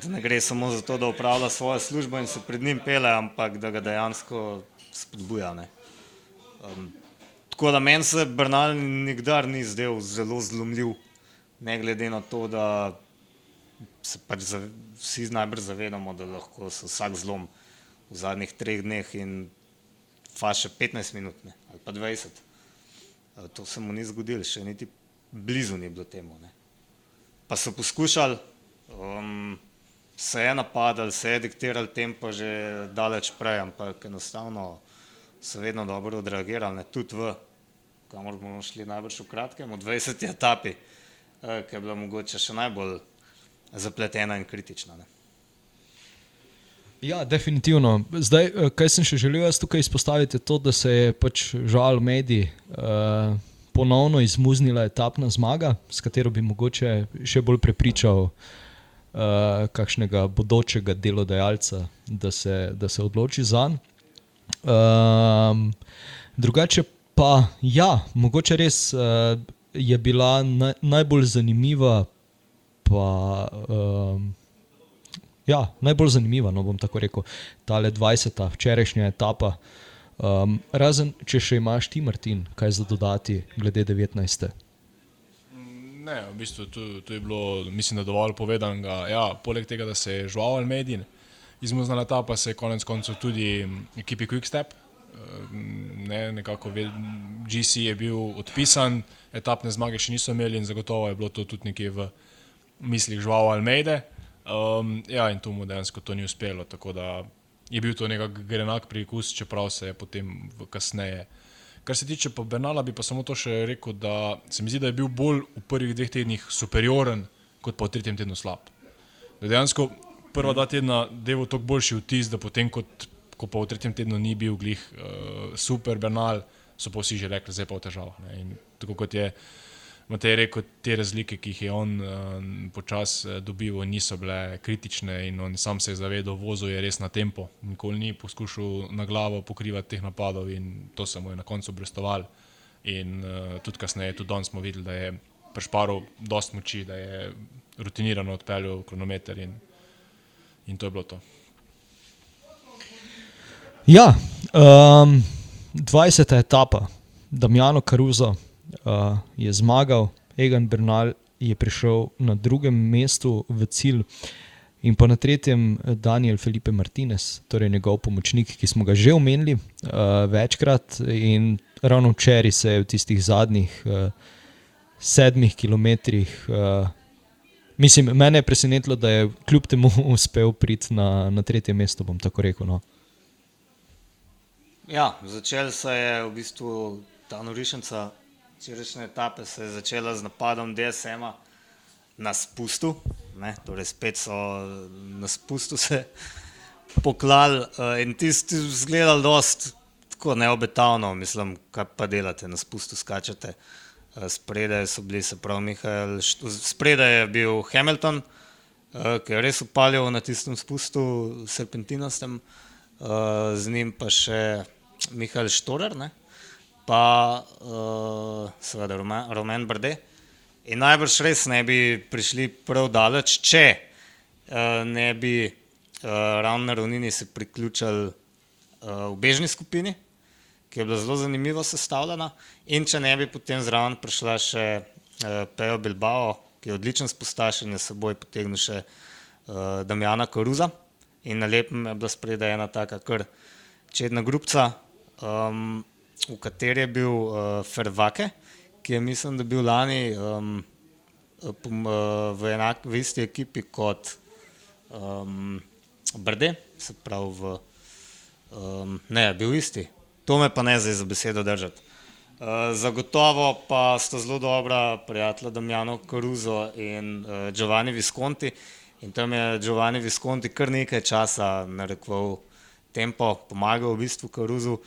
B: da ne gre samo za to, da upravlja svojo službo in se pred njim pele, ampak da ga dejansko spodbuja. Um, tako da meni se Bernal nikdar ni zdel zelo zlomljiv, ne glede na to, da se pač zav, vsi najbolj zavedamo, da lahko se vsak zlom v zadnjih treh dneh in faše 15 minut ne, ali pa 20. Uh, to se mu ni zgodilo, še niti blizu ni bilo temu. Ne. Pa so poskušali. Um, se je napadal, se je diktiral tempo že daleč prej, ampak enostavno so vedno dobro odreagirali, tudi v, kamor bomo šli najbrž v kratkem, v 20. etapi, eh, ki je bila mogoče še najbolj zapletena in kritična. Ne.
A: Ja, definitivno. Zdaj, eh, kaj sem še želel jaz tukaj izpostaviti, je to, da se je pač žal medij uh, ponovno izmuznila etapna zmaga, s katero bi mogoče še bolj prepričal uh, uh, kakšnega bodočega delodajalca, da se, da se odloči za njega. Um, drugače pa, ja, mogoče res uh, je bila na, najbolj zanimiva, pa. Um, Ja, najbolj zanimiva, no bom tako rekel, ta le 20. včerajšnja etapa. Um, razen, če še imaš ti, Martin, kaj za dodati, glede 19.
C: Ne, v bistvu tu, tu je bilo, mislim, da dovolj povedanega. Ja, poleg tega, da se je žval medij, izmuznila ta, pa se je konec koncev tudi ekipi Quickstep. Eh, ne, nekako GC je bil odpisan, etapne zmage še niso imeli in zagotovo je bilo to tudi nekje v mislih žval Almeide. Um, ja, in tu mu dejansko to ni uspelo, tako da je bil to nekako grenak prikus, čeprav se je potem kasneje. Kar se tiče pa Bernala, bi pa samo to še rekel, da se mi zdi, da je bil bolj v prvih dveh tednih superioren, kot pa v tretjem tednu slab. Da dejansko prva dva tedna devo toliko boljši vtis, da potem, kot, ko pa v tretjem tednu ni bil glih uh, super Bernal, so pa vsi že rekli, zdaj pa v težavah. Tako kot je Matej rekel, te razlike, ki jih je on uh, počasi uh, dobival, niso bile kritične in on sam se je zavedal, vozil je res na tempo. Nikoli ni poskušal na glavo pokrivati teh napadov in to se mu je na koncu brestoval. In uh, tudi kasneje, tudi danes smo videli, da je prešparil dost moči, da je rutinirano odpeljal kronometer in, in to je bilo to.
A: Ja, um, 20. etapa, Damjano Karuzo uh, je zmagal, Egan Bernal je prišel na drugem mestu v cilj. In pa na tretjem Daniel Felipe Martinez, torej njegov pomočnik, ki smo ga že omenili uh, večkrat. In ravno včeraj se je v tistih zadnjih uh, sedmih kilometrih, uh, mislim, mene je presenetilo, da je kljub temu uspel priti na, na tretje mesto. Bom tako rekel. No.
B: Ja, začel se je v bistvu ta norišnica, včerajšnje etape se je začela z napadom DSM-a na spustu. Ne, torej spet so na spustu se poklali uh, in tisti izgledali dost tako neobetavno, mislim, kaj pa delate, na spustu skačete. Uh, spredaj so bili, se pravi, Mihael, spredaj je bil Hamilton, uh, ki je res upalil na tistem spustu, serpentinostem, uh, z njim pa še Mihael Štorer, ne? Pa uh, seveda Roman Brde. In najbrž res ne bi prišli prav daleč, če uh, ne bi uh, ravno na ravnini se priključili uh, v bežni skupini, ki je bila zelo zanimivo sestavljena, in če ne bi potem zraven prišla še uh, Pejo Bilbao, ki je odličen spostaš in je seboj potegnil še uh, Damjana Koruza. In na lepem je bila spredaj ena taka kar čedna grupca, um, v kateri je bil uh, Fervake, ki je mislim, da bil lani um, v, enak, v isti ekipi kot um, Brde, se pravi, v, um, ne, bil isti. To me pa ne zdaj za besedo držati. Uh, zagotovo pa sta zelo dobra prijatelja Damjano Caruso in uh, Giovanni Visconti. In tam je Giovanni Visconti kar nekaj časa narekoval tempo, pomagal v bistvu Caruso.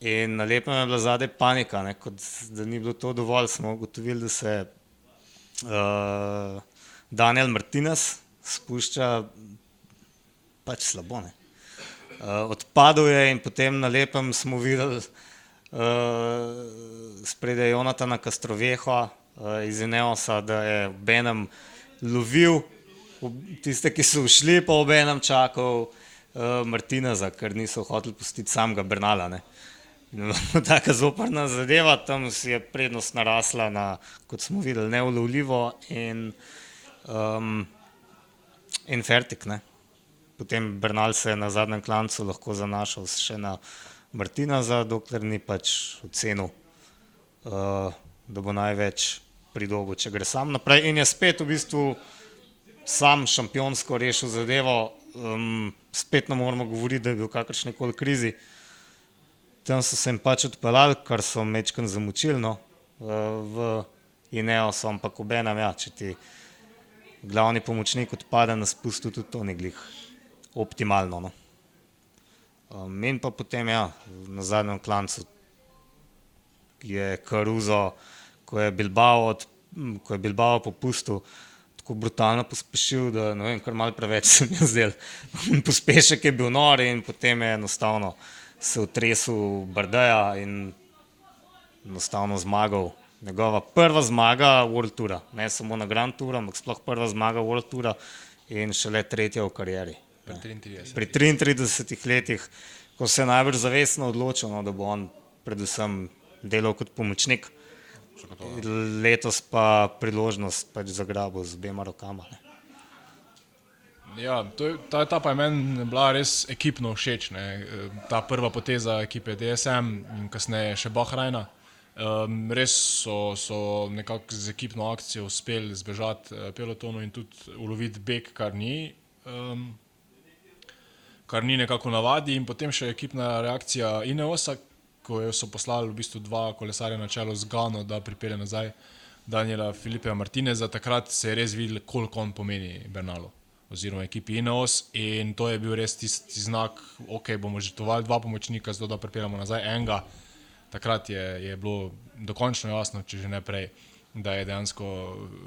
B: In lepem je bila zadaj panika, ne, kot da ni bilo to dovolj. Smo ugotovili, da se uh, Daniel Martinez spušča pač slabo. Uh, odpadel je in potem na lepem smo videli uh, spredaj Jonatana Kastroveha uh, iz Ineosa, da je v enem lovil tiste, ki so ušli, pa v enem čakal uh, Martineza, ker niso hoteli pustiti samega Bernala. Ne. Tako zoprna zadeva, tam je prednost narasla na, kot smo videli, neulovljivo in, um, in fertik. Ne. Potem Bernal se je na zadnjem klancu lahko zanašal še na Martina, dokler ni pač ocenil, uh, da bo največ pridobil, če gre sam naprej. In je spet v bistvu sam šampionsko rešil zadevo, um, spet ne moramo govoriti, da je bil v kakršni koli krizi tam so se jim pač odpeljali, kar so mečkam zamučili, no, v Ineo so, ampak obenem, ja, če ti glavni pomočnik odpade na spustu, tudi to ni glih optimalno. No. Um, in pa potem, ja, na zadnjem klancu je Karuzo, ko je Bilbao, od, ko je Bilbao popustil, tako brutalno pospešil, da ne vem, kar mal preveč se mi je zdel. Pospešek je bil nori in potem je enostavno se utresel Brdeja in enostavno zmagal. Njegova prva zmaga World Tour, ne samo na Grand Tour, ampak sploh prva zmaga World Tour in šele tretja v karieri. Pri 33 letih, ko se je najbolj zavestno odločil, no, da bo on predvsem delal kot pomočnik, letos pa priložnost pač zagrabil z obema rokama. Ne.
C: Ja, to, ta etapa je meni bila res ekipno všeč. Ne. Ta prva poteza ekipe DSM in kasneje še Bahrajna. Um, res so, so nekako z ekipno akcijo uspeli zbežati uh, pelotonu in tudi uloviti beg, kar ni. Um, kar ni nekako navadi, in potem še ekipna reakcija Ineosa, ko so poslali v bistvu dva kolesarja na čelo z Gano, da pripelje nazaj Daniela Filipeja Martineza. Takrat se je res videl, koliko on pomeni Bernalu oziroma ekipi Ineos in to je bil res tisti znak, ok, bomo žrtvovali dva pomočnika, zato da pripeljemo nazaj enega. Takrat je, je bilo dokončno jasno, če že ne prej, da je dejansko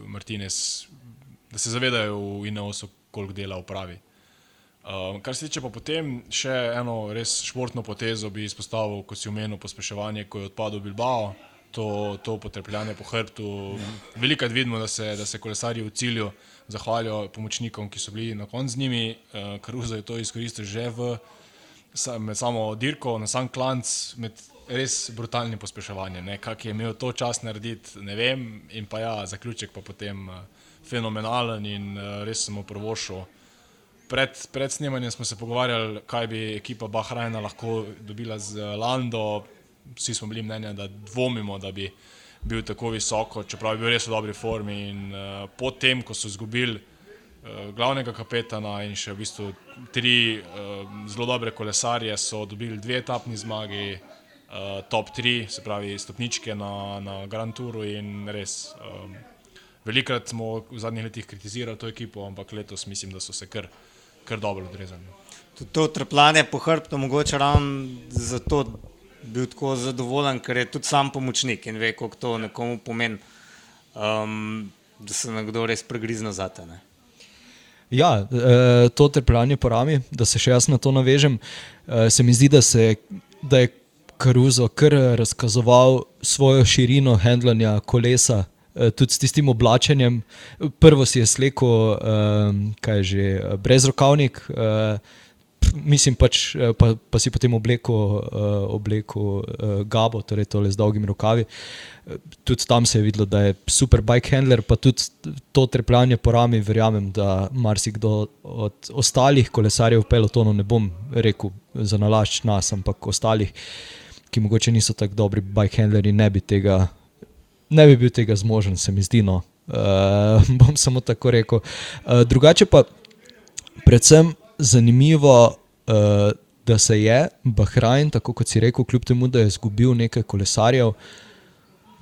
C: Martinez, da se zavedajo v Ineosu, koliko dela upravi. Um, kar se tiče pa potem, še eno res športno potezo bi izpostavil, ko si omenil pospeševanje, ko je odpadel Bilbao, to, to potrpljanje po hrbtu. Veliko vidimo, da se, da se kolesarji v cilju zahvalijo pomočnikom, ki so bili na koncu z njimi, uh, Karuza je to izkoristil že v, med samo dirko, na sam klanc, med res brutalnim pospeševanjem. Kak je imel to čas narediti, ne vem, in pa ja, zaključek pa potem uh, fenomenalen in uh, res sem oprovošil. Pred, pred snemanjem smo se pogovarjali, kaj bi ekipa Bahrajna lahko dobila z Lando. Vsi smo bili mnenja, da dvomimo, da bi bil tako visoko, čeprav je bil res v dobri formi. In uh, potem, ko so izgubili uh, glavnega kapetana in še v bistvu tri uh, zelo dobre kolesarje, so dobili dve etapni zmagi, uh, top tri, se pravi stopničke na, na Grand Touru in res. Um, Velikrat smo v zadnjih letih kritizirali to ekipo, ampak letos mislim, da so se kar, kar dobro odrezali.
B: Tudi to trpljanje po hrbtu, mogoče ravno zato bil tako zadovoljen, ker je tudi sam pomočnik in ve, koliko to nekomu pomeni, um, da se nekdo res pregrizne za te. Ne?
A: Ja, eh, to trpljanje po rami, da se še jaz na to navežem, eh, se mi zdi, da, se, da je Karuzo kar razkazoval svojo širino handlanja kolesa Eh, tudi s tistim oblačenjem. Prvo si je slekel, kaj je že, brez rokavnik, uh, mislim pač, pa, pa si potem oblekel, uh, oblekel uh, Gabo, torej tole z dolgimi rokavi. Tudi tam se je videlo, da je super bike handler, pa tudi to trepljanje po rami, verjamem, da marsikdo od ostalih kolesarjev v pelotonu, ne bom rekel za nalašč nas, ampak ostalih, ki mogoče niso tako dobri bike handleri, ne bi tega ne bi bil tega zmožen, se mi zdi. No. Uh, bom samo tako rekel. Uh, drugače pa, predvsem zanimivo, uh, da se je Bahrajn, tako kot si rekel, kljub temu, da je izgubil nekaj kolesarjev,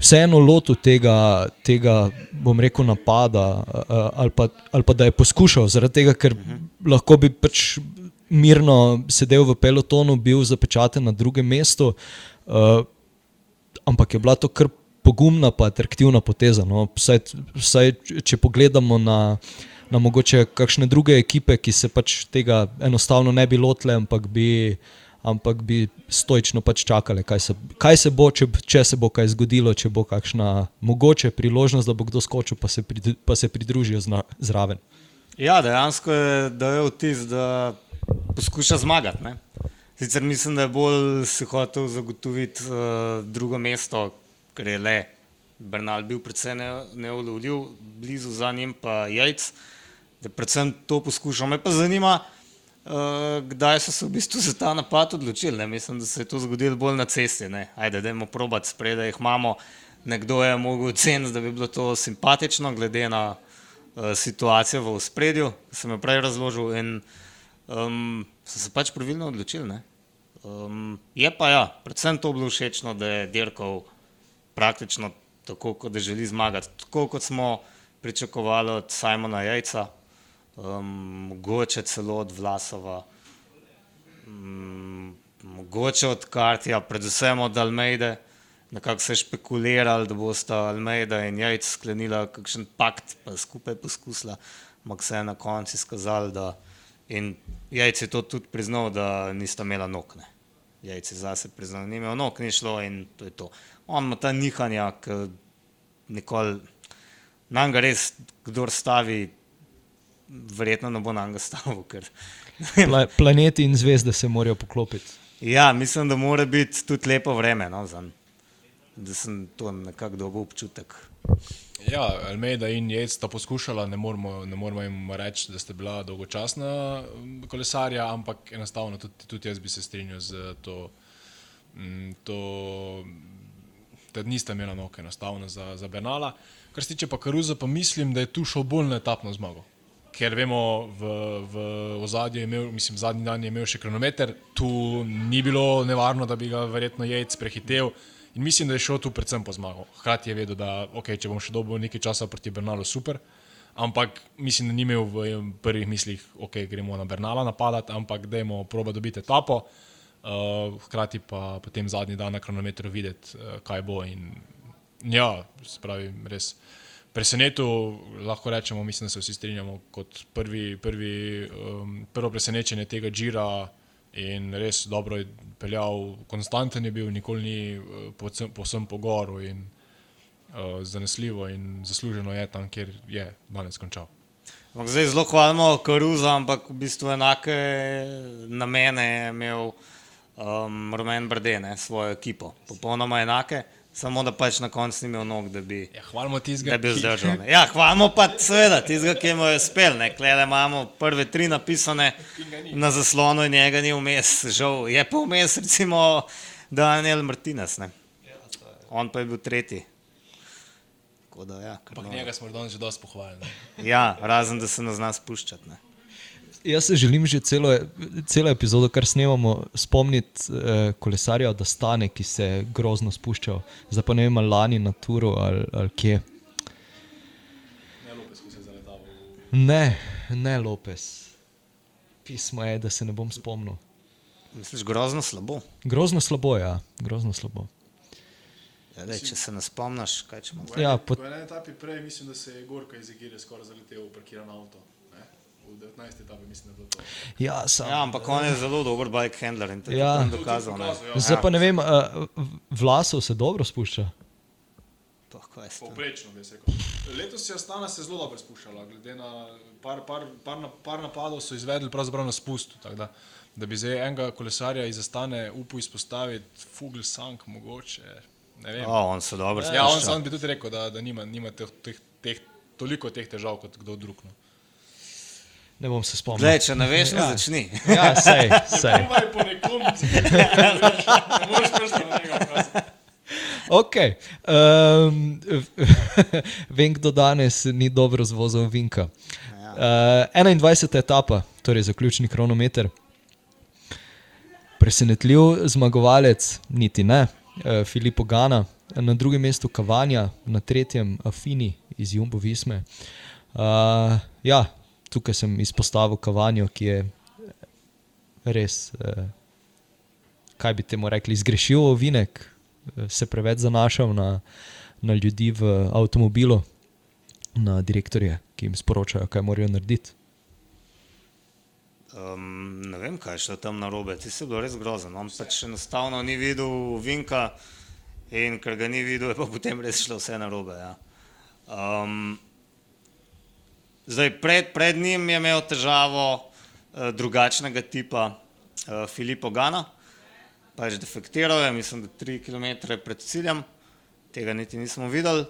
A: vseeno lotil tega, tega, bom rekel, napada uh, ali, pa, ali pa da je poskušal, zaradi tega, ker lahko bi pač. Mirno sedel v pelotonu, bil zapečaten na drugem mestu, uh, ampak je bila to kar pogumna in atraktivna poteza. No. Vsaj, vsaj, če pogledamo na, na mogoče kakšne druge ekipe, ki se pač tega enostavno ne bi lotile, ampak bi, ampak bi stoično pač čakale, kaj se, kaj se bo, če, če se bo kaj zgodilo, če bo kakšna mogoče priložnost, da bo kdo skočil, pa se, prid, pa se pridružijo zna, zraven.
B: Ja, dejansko je dojel vtis, da poskuša zmagati. Ne? Sicer mislim, da je bolj si hotel zagotoviti uh, drugo mesto, ker je le Bernal bil predvsem neulovljiv, blizu za njim pa jajc, da predvsem to poskušal. Me pa zanima, uh, kdaj so se v bistvu za ta napad odločili. Ne? Mislim, da se je to zgodilo bolj na cesti. Ne? Ajde, dajmo probati spred, da jih imamo. Nekdo je mogel oceniti, da bi bilo to simpatično, glede na uh, situacijo v spredju, ki sem jo prej razložil, in um, so se pač pravilno odločili. Um, je pa ja, predvsem to bilo všečno, da je dirkal praktično tako, kot da želi zmagati. Tako kot smo pričakovali od Simona Jajca, um, mogoče celo od Vlasova, um, mogoče od Kartija, predvsem od Almeide. Nekako se je špekuliralo, da bosta Almeida in Jajc sklenila kakšen pakt, pa skupaj poskusila, ampak se je na koncu izkazalo, da in Jajc je to tudi priznal, da nista imela nokne. Jajc je zase priznal, da ni imel nok, ni šlo in to je to on ima ta nihanja, ki nikoli nam ga res, kdo stavi, verjetno ne bo nam ga stavil. Ker,
A: Pla, planeti in zvezde se morajo poklopiti.
B: Ja, mislim, da mora biti tudi lepo vreme, no, zan, da sem to nekako dobil občutek.
C: Ja, Almeida in Jec sta poskušala, ne moramo, ne moramo jim reči, da sta bila dolgočasna kolesarja, ampak enostavno tudi, tudi jaz bi se strinjal z to, to da nista imela nog enostavno za, za Bernala. Kar se tiče pa Karuza, pa mislim, da je tu šel bolj na etapno zmago. Ker vemo, v, v ozadju je imel, mislim, zadnji dan je imel še kronometer, tu ni bilo nevarno, da bi ga verjetno jajc prehitev. In mislim, da je šel tu predvsem po zmago. Hkrati je vedel, da okay, če bom še dobil nekaj časa proti Bernalu, super. Ampak mislim, da ni imel v prvih mislih, da okay, gremo na Bernala napadati, ampak da imamo proba dobiti etapo. Uh, hkrati pa potem zadnji dan na kronometru videti, uh, kaj bo. In, ja, spravi, res presenetil, lahko rečemo, mislim, da se vsi strinjamo, kot prvi, prvi, um, prvo presenečenje tega Džira. In res dobro je peljal, konstanten je bil, nikoli ni uh, povsem po goru in uh, zanesljivo in zasluženo je tam, kjer je danes končal.
B: Zdaj zelo hvalimo Karuza, ampak v bistvu enake namene je imel um, Roman Brdene, svojo ekipo, popolnoma enake. Samo da pač na koncu imel nog, da bi,
C: ja, hvalimo tizga,
B: da bi zdržal. Ne. Ja, hvalimo pa seveda tistega, ki mu je uspel. Klede imamo prve tri napisane na zaslonu in njega ni vmes. Žal je pa vmes recimo Daniel Martinez. Ne. On pa je bil tretji. Ja,
C: no. Njega smo danes že dosti pohvalili.
B: Ja, razen da se nas zna spuščati. Ne.
A: Jaz se želim že celo, celo epizodo, kar snemamo, spomniti eh, kolesarja, da stane, ki se je grozno spuščal. Zdaj pa ne vem, lani na turu ali, ali kje.
C: Ne, Lopes, ki se je zaletel.
A: Ne, ne Lopes. Pismo je, da se ne bom spomnil.
B: Misliš, grozno slabo?
A: Grozno slabo, ja, grozno slabo.
B: Ja, dej, če se ne spomniš, kaj če imaš?
C: Ja, po enem etapi prej mislim, da se je Gorka iz Egire skoraj zaletel v parkiran avto. V 19. etapi mislim, da je bilo to.
A: Ja, sam,
B: ja, ampak on je zelo dober bike handler in to ja. je dokazal. Ne?
C: Ja.
A: Zdaj pa ne vem, uh, vlasov se dobro spušča.
C: Poprečno bi se rekel. Letos je Astana se zelo dobro spuščala, glede na par, par, par, par napadov so izvedli pravzaprav na spustu. Da, da bi zdaj enega kolesarja iz Astane upal izpostaviti, Fugl Sank mogoče.
B: O, on se dobro
C: spušča. Ja, on, on bi tudi rekel, da, da nima, nima teh, teh, teh, toliko teh težav kot kdo drug. No.
A: Ne bom se spomnil.
B: Glej, če ne veš, ja. začni.
A: Ja, sej, sej.
C: Po nekom, ne moreš prsti na njega.
A: Ok. Um, vem, kdo danes ni dobro zvozil Vinka. Uh, 21. etapa, torej zaključni kronometer. Presenetljiv zmagovalec, niti ne, uh, Filipo Gana, na drugem mestu Kavanja, na tretjem Afini iz Jumbo Visme. Uh, ja, tukaj sem izpostavil Kavanjo, ki je res, uh, kaj bi temu rekli, zgrešil ovinek, se preveč zanašal na, na ljudi v avtomobilu, na direktorje, ki jim sporočajo, kaj morajo narediti.
B: Um, ne vem, kaj je šlo tam na robe, ti si bil res grozen. On pač enostavno ni videl Vinka in ker ga ni videl, je pa potem res šlo vse na robe. Ja. Um, zdaj, pred, pred njim je imel težavo uh, drugačnega tipa uh, Filipo Gana pač defektiral, je, mislim, da tri km pred ciljem, tega niti nismo videli.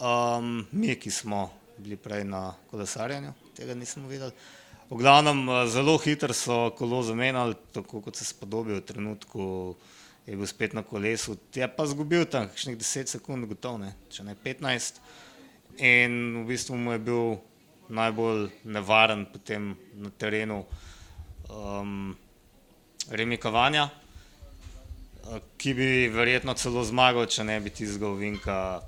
B: Um, mi, ki smo bili prej na kolesarjenju, tega nismo videli. V glavnem, eh, zelo hitro so kolo zamenjali, tako kot se spodobi v trenutku, je bil spet na kolesu. Je pa zgubil tam kakšnih 10 sekund, gotovo ne, če ne 15. In v bistvu mu je bil najbolj nevaren potem na terenu um, remikovanja ki bi verjetno celo zmagal, če ne bi tizgal Vinka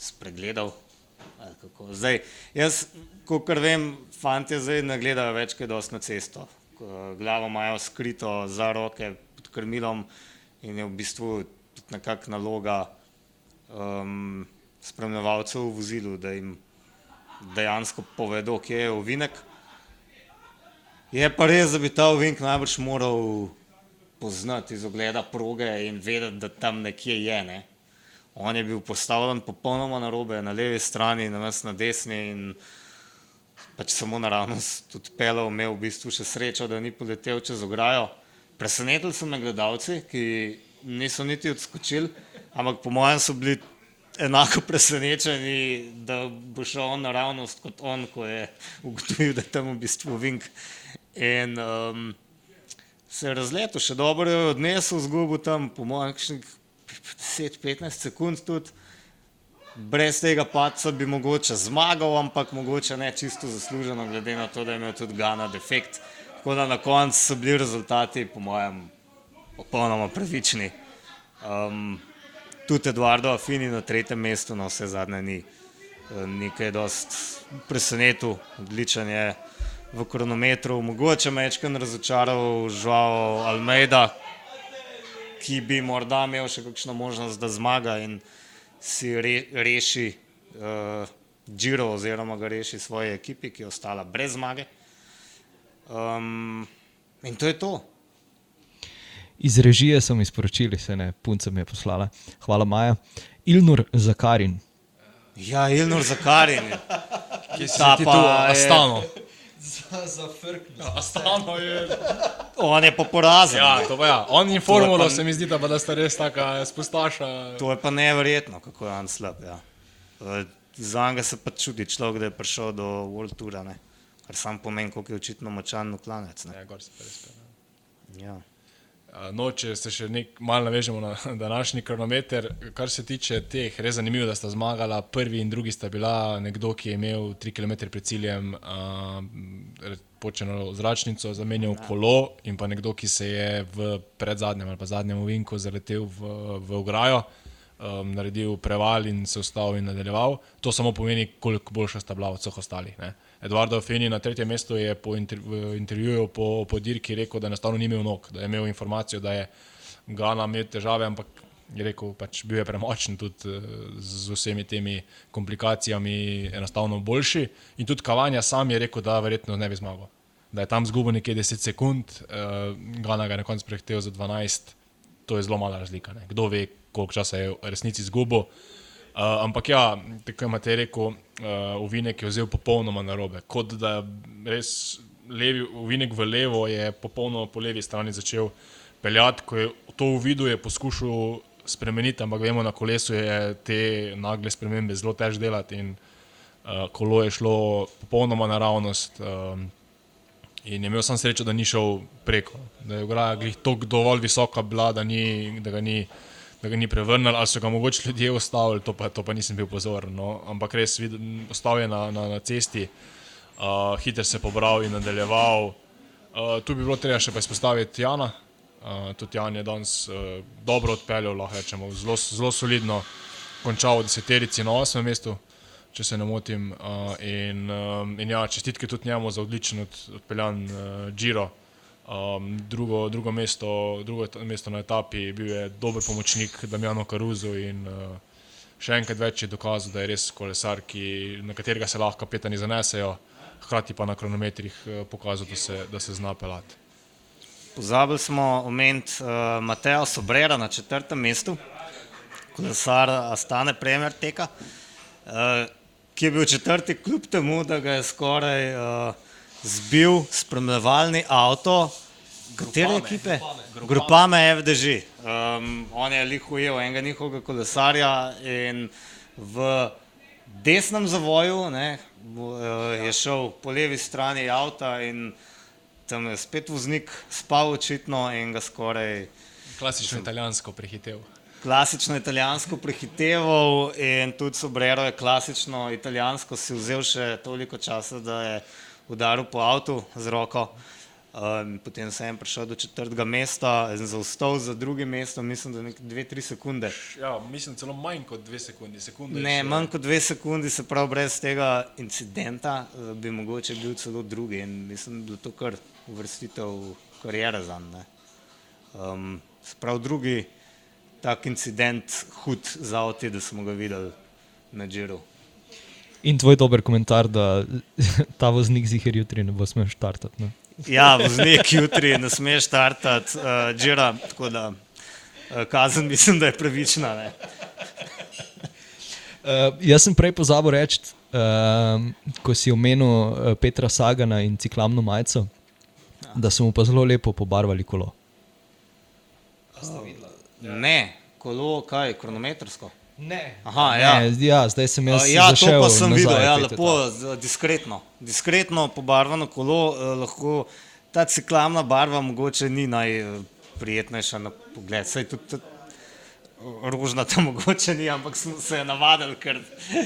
B: spregledal. Zdaj, jaz, kot vem, fanti zdaj ne gledajo več kaj dosti na cesto. Glavo imajo skrito za roke pod krmilom in je v bistvu nekakšna naloga um, spremljevalcev v vozilu, da jim dejansko povedo, kje je ovinek. Je pa res, da bi ta ovink najbrž moral poznati iz ogleda proge in vedeti, da tam nekje je. Ne. On je bil postavljen popolnoma na robe, na levi strani, na nas na desni in pač samo naravnost tudi pelal, imel v bistvu še srečo, da ni poletel čez ograjo. Presenetili so me gledalci, ki niso niti odskočili, ampak po mojem so bili enako presenečeni, da bo šel on naravnost kot on, ko je ugotovil, da je tam v bistvu vink. In um, se je razletel, še dobro je odnesel zgubo tam, po mojem, 10-15 sekund tudi. Brez tega paca bi mogoče zmagal, ampak mogoče ne čisto zasluženo, glede na to, da je imel tudi Gana defekt. Tako da na koncu so bili rezultati, po mojem, popolnoma pravični. Um, tudi Eduardo Affini na tretjem mestu, na vse zadnje ni eh, nekaj dost presenetil, odličen je v kronometru, mogoče mečken razočaral žal Almeida, ki bi morda imel še kakšno možnost, da zmaga in si re, reši uh, Giro oziroma ga reši svoje ekipi, ki je ostala brez zmage. Um, in to je to.
A: Iz režije so mi sporočili, se ne, punca mi je poslala. Hvala, Maja. Ilnur Zakarin.
B: Ja, Ilnur Zakarin.
C: Kje si
B: Ta pa
C: tu?
B: je-
C: Astano.
A: Za, za
C: Astano je.
B: On je pa porazen.
C: Ja, to pa ja. On in formulo
B: pa-
C: se mi zdi, da, pa da sta res taka spustaša.
B: To je pa neverjetno, kako je on slab. Ja. Eh, Za njega se pa čudi človek, da je prišel do World Toura, ne? kar sam pomeni, koliko je očitno močan uklanec. ne.
C: Ja, gor se pa res.
B: Ja.
C: Uh, No, če se še nek, malo navežemo na današnji kronometer, kar se tiče teh, res zanimivo, da sta zmagala. Prvi in drugi sta bila nekdo, ki je imel 3 km pred ciljem uh, počeno zračnico, zamenjal kolo, in pa nekdo, ki se je v predzadnjem ali pa zadnjem ovinku zaletel v, v ograjo, um, naredil preval in se ustavil in nadaljeval. To samo pomeni, koliko boljša sta bila od vseh ostalih. Ne? Eduardo Feni na tretjem mestu je po intervjuju po, po dirki rekel, da enostavno ni imel nog, da je imel informacijo, da je Gana imel težave, ampak je rekel, pač bil je premočen tudi eh, z vsemi temi komplikacijami, enostavno boljši. In tudi Kavanja sam je rekel, da verjetno ne bi zmagal. Da je tam zgubil nekje 10 sekund, uh, Gana ga je na koncu prehitev za 12, to je zelo mala razlika. Ne? Kdo ve, koliko časa je v resnici izgubil. Uh, ampak ja, tako imate rekel, uh, Uvinek je vzel popolnoma na robe. Kot da res levi, Uvinek v levo je popolnoma po levi strani začel peljati, ko je to uvidel, je poskušal spremeniti, ampak vemo, na kolesu je te nagle spremembe zelo težko delati in uh, kolo je šlo popolnoma naravnost. Um, In je imel sam srečo, da ni šel preko, da je glih tako dovolj visoka bila, da, ni, da, ga ni, da ga ni prevrnil, ali so ga mogoče ljudje ustavili, to pa, to pa nisem bil pozoren. No. Ampak res, vid- ostal je na, na, na cesti, uh, hiter se pobral in nadaljeval. Uh, tu bi bilo treba še pa izpostaviti Jana. Uh, tudi Jan je danes uh, dobro odpeljal, lahko rečemo, zelo, zelo solidno končal v deseterici na osmem mestu če se ne motim. Uh, in, um, in ja, čestitke tudi njemu za odličen od, odpeljan uh, Giro. Um, drugo, drugo, mesto, drugo mesto na etapi bil je dober pomočnik Damjano Karuzu in uh, še enkrat več je dokazal, da je res kolesar, ki, na katerega se lahko kapetani zanesejo, hkrati pa na kronometrih uh, pokazal, da se, da se zna pelati.
B: Pozabili smo omeniti uh, Mateja Sobrera na četrtem mestu, kolesar Astane Premier teka, uh, ki je bil četrti kljub temu, da ga je skoraj uh, zbil spremljevalni avto. Katere ekipe? Grupame FDŽ. Um, on je lih ujel enega njihovega kolesarja in v desnem zavoju ne, eh, je šel po levi strani avta in tam je spet voznik spal očitno in ga skoraj
C: Klasično italijansko prehitev.
B: klasično italijansko prehiteval in tudi Sobrero je klasično italijansko si vzel še toliko časa, da je udaril po avtu z roko. Um, potem sem prišel do četrtega mesta zaostal za drugim mestom, mislim, da nekaj dve, tri sekunde.
C: Ja, mislim celo manj kot dve sekundi. Sekunde
B: Ne,
C: še-
B: manj kot dve sekundi, se pravi, brez tega incidenta eh, bi mogoče bil celo drugi in mislim, da je to kar uvrstitev karijere za njega. Um, se pravi, drugi tak incident, hud za oti, da smo ga videli na Džiru.
A: In tvoj dober komentar, da ta voznik zihar jutri ne bo smel štartati. No?
B: Ja, voznik jutri ne sme štartati uh, Džira, tako da uh, kazen mislim, da je pravična. Ne?
A: Uh, jaz sem prej pozabil reči, uh, ko si omenil uh, Petra Sagana in ciklamno majico, da so mu pa zelo lepo pobarvali kolo.
B: Ne, kolo, kaj, kronometrsko.
A: Ne.
B: Aha, ja.
A: Ne, ja, zdaj sem jaz.
B: Uh, ja, to pa sem
A: nazaj
B: videl, ja, lepo, z- diskretno, diskretno pobarvano kolo. eh, Lahko ta ciklamna barva mogoče ni najprijetnejša na pogled. Saj tudi, tudi rožnata mogoče ni, ampak smo se navadili, ker uh,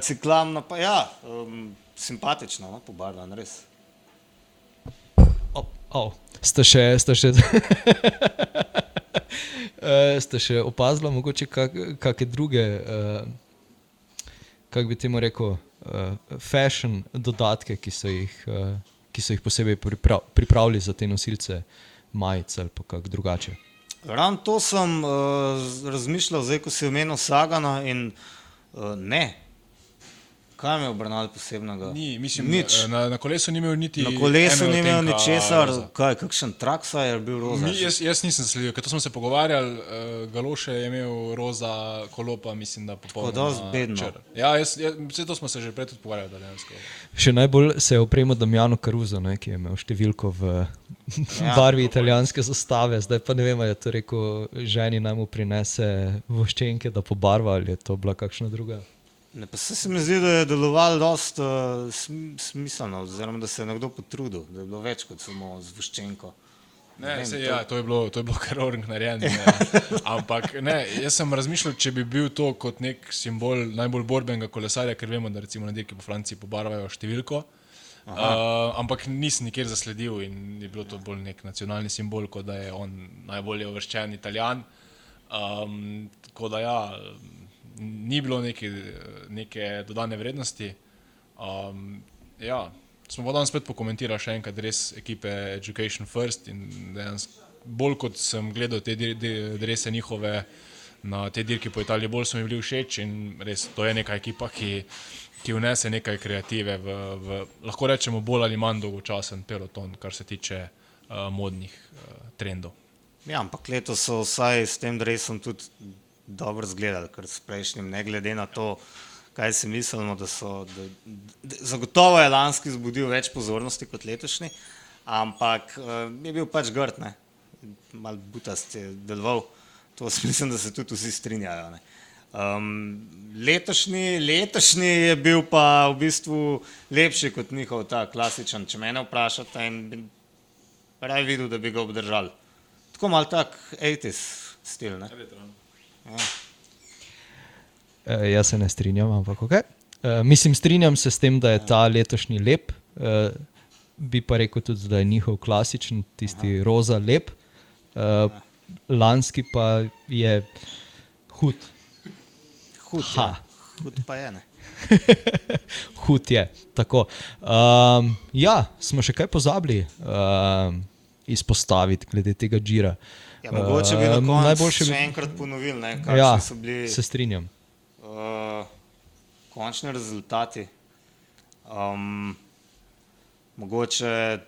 B: ciklamna pa ja, um, simpatično, no, pobarvan, res.
A: Oh, oh. Ste še, ste še, uh, ste še opazili, mogoče kakšne druge, uh, kako bi temu rekel, uh, fashion dodatke, ki so jih, uh, ki so jih posebej priprav, pripravili za te nosilce majic ali kako drugače.
B: Ravno to sem uh, razmišljal, zdaj ko si omenil Sagana in uh, ne, Kaj je obrnil posebnega?
C: Ni, mislim, Nič. Na, na kolesu ni imel niti.
B: Na kolesu ni imel ničesar, kaj, kakšen traksa je bil roza.
C: Ni, jaz, jaz nisem sledil, ker to smo se pogovarjali, uh, Galoše je imel roza kolopa, mislim, da popolnoma.
B: Tako da zbedno.
C: Ja, jaz, jaz, vse to smo se že prej tudi pogovarjali. Dejansko.
A: Še najbolj se je opremo Damjano Caruso, ne, ki je imel številko v ja, barvi italijanske zastave, zdaj pa ne vem, ali je to rekel ženi naj mu prinese voščenke, da pobarva ali je to bila kakšna druga.
B: Ne, pa se mi zdi, da je delovalo dosta uh, smiselno, oziroma da se je nekdo potrudil, da je bilo več kot samo zvuščenko.
C: Ne, vem, se, to... Ja, to je bilo, bilo kar orang narejeno. Ampak ne, jaz sem razmišljal, če bi bil to kot nek simbol najbolj borbenega kolesarja, ker vemo, da recimo na dirki po Franciji pobarvajo številko. Uh, ampak nisem nikjer zasledil in je bilo to bolj nek nacionalni simbol, kot da je on najbolje uvrščen italijan. Um, tako da ja ni bilo neke, neke dodane vrednosti. Um, ja, smo pa danes spet pokomentirali še enkrat res ekipe Education First in dejansko bolj kot sem gledal te drese njihove na te dirki po Italiji, bolj so mi bili všeč in res to je neka ekipa, ki, ki vnese nekaj kreative v, v, lahko rečemo, bolj ali manj dolgočasen peloton, kar se tiče uh, modnih uh, trendov.
B: Ja, ampak letos so vsaj s tem dresom tudi dobro izgledali, ker s prejšnjim, ne glede na to, kaj si mislimo, da so. Da, da, zagotovo je lanski zbudil več pozornosti kot letošnji, ampak uh, je bil pač grd, malo butast je deloval. To mislim, da se tudi vsi strinjajo. Um, letošnji, letošnji je bil pa v bistvu lepši kot njihov ta klasičen. Če me vprašate, bi raje videl, da bi ga obdržali. Tako malo tak 80s stil. Ne?
A: Uh, jaz se ne strinjam, ampak okay. uh, mislim, strinjam se s tem, da je ta letošnji lep. Uh, bi pa rekel tudi, da je njihov klasičen, tisti Aha. roza lep, uh, lanski pa je hud.
B: Hud, ja. hud pa je.
A: hud je. Um, ja, smo še kaj pozabili uh, izpostaviti glede tega žira. Uh,
B: Ja, mogoče bi lahko najboljši še enkrat ponovili, kaj ja, so bili.
A: Se strinjam.
B: Uh, končni rezultati. Um, mogoče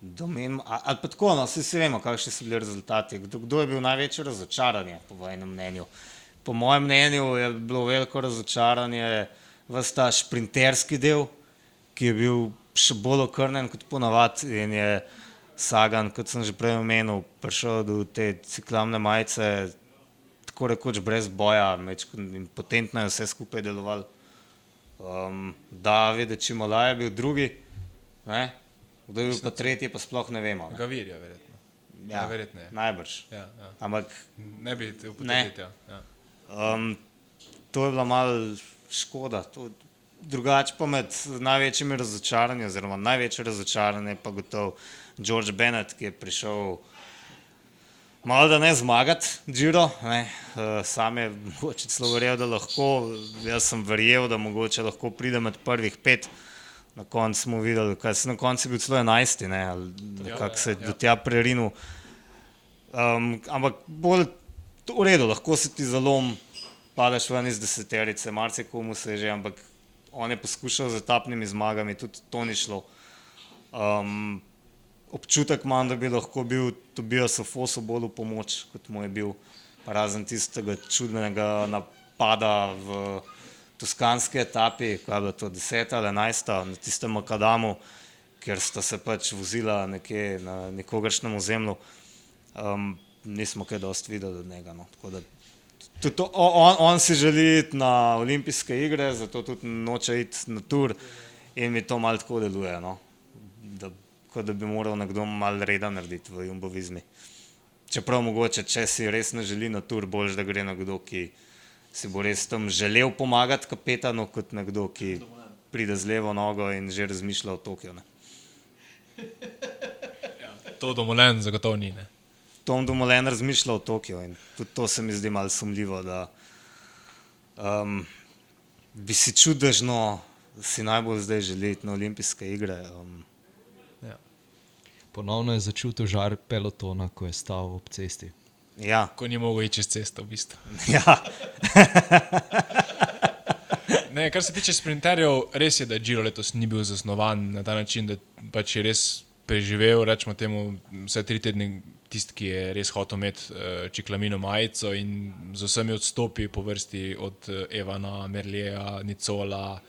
B: domen, ali pa tako, no, vsi vemo, kakšni so bili rezultati. Kdo, kdo je bil največje razočaranje, po vašem mnenju? Po mojem mnenju je bilo veliko razočaranje v ta šprinterski del, ki je bil še bolj okrnen kot ponavadi in je Sagan, kot sem že prej omenil, prišel do te ciklamne majice, tako rekoč brez boja, in potentno je vse skupaj deloval. Um, David, če malo je bil drugi, ne? kdo je bil pa tretji, pa sploh ne vemo.
C: Ne? Gavirja, verjetno.
B: Ja, ja verjetno. Najbrž.
C: Ja, ja.
B: Ampak
C: ne bi te upodobili. Ja. Ja.
B: Um, to je bila mal škoda. To, drugače pa med največjimi razočaranji, oziroma največje razočaranje pa gotovo. George Bennett, ki je prišel malo da ne zmagati, Džiro, ne. Eh, sam je mogoče celo verjel, da lahko, jaz sem verjel, da mogoče lahko pride med prvih pet. Na koncu smo videli, kaj se na koncu bil celo enajsti, ali ja, kako se je ja. do tja prerinil. Um, ampak bolj v redu, lahko se ti zalom, padeš ven iz deseterice, marsikomu se je že, ampak on je poskušal z etapnimi zmagami, tudi to ni šlo. Um, občutek imam, da bi lahko bil Tobias Foso bolj v pomoč, kot mu je bil, razen tistega čudnega napada v toskanski etapi, kaj je bilo to 10 ali 11 na tistem Makadamu, kjer sta se pač vozila nekje na nekogaršnem ozemlju. Um, nismo kaj dosti videli od njega. No. To, on, on si želi iti na olimpijske igre, zato tudi noče iti na tur in mi to malo tako deluje. No kot da bi moral nekdo malo reda narediti v jumbovizmi. čeprav mogoče, če si res ne želi na tur, boljš, da gre nekdo, ki si bo res tam želel pomagati kapetanu, kot nekdo, ki pride z levo nogo in že razmišlja o Tokiu. ne.
C: To domolen zagotovo ni. Ne?
B: Tom Dumoulin razmišlja o Tokiu in tudi to se mi zdi malo sumljivo, da um, bi si čudežno, si najbolj zdaj želeti na olimpijske igre. Um,
A: Ponovno je začutil žar pelotona, ko je stal ob cesti.
B: ja,
C: Ko ni mogel iti čez cesto, v bistvu.
B: ja,
C: Ne, kar se tiče sprinterjev, res je, da Giro letos ni bil zasnovan na ta način, da pač je res preživel, rečemo temu, vse tri tedne tisti, ki je res hotel imeti uh, čiklamino majico in z vsemi odstopi po vrsti od eh, Evana, Merlija, Nicola.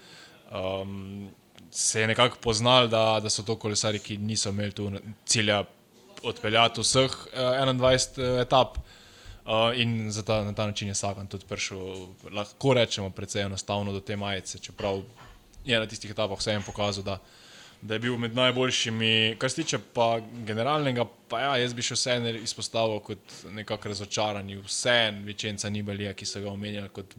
C: Um, se je nekako poznal, da, da so to kolesari, ki niso imeli tu cilja odpeljati vseh uh, 21 etap. Uh, in ta, na ta način je Sagan tudi prišel, lahko rečemo, precej enostavno do te majice, čeprav je na tistih etapah vseeno pokazal, da, da je bil med najboljšimi. Kar se tiče pa generalnega, pa ja, jaz bi še vseeno izpostavil kot nekako razočarani. Vseeno Vičenca Nibelija, ki so ga omenjali kot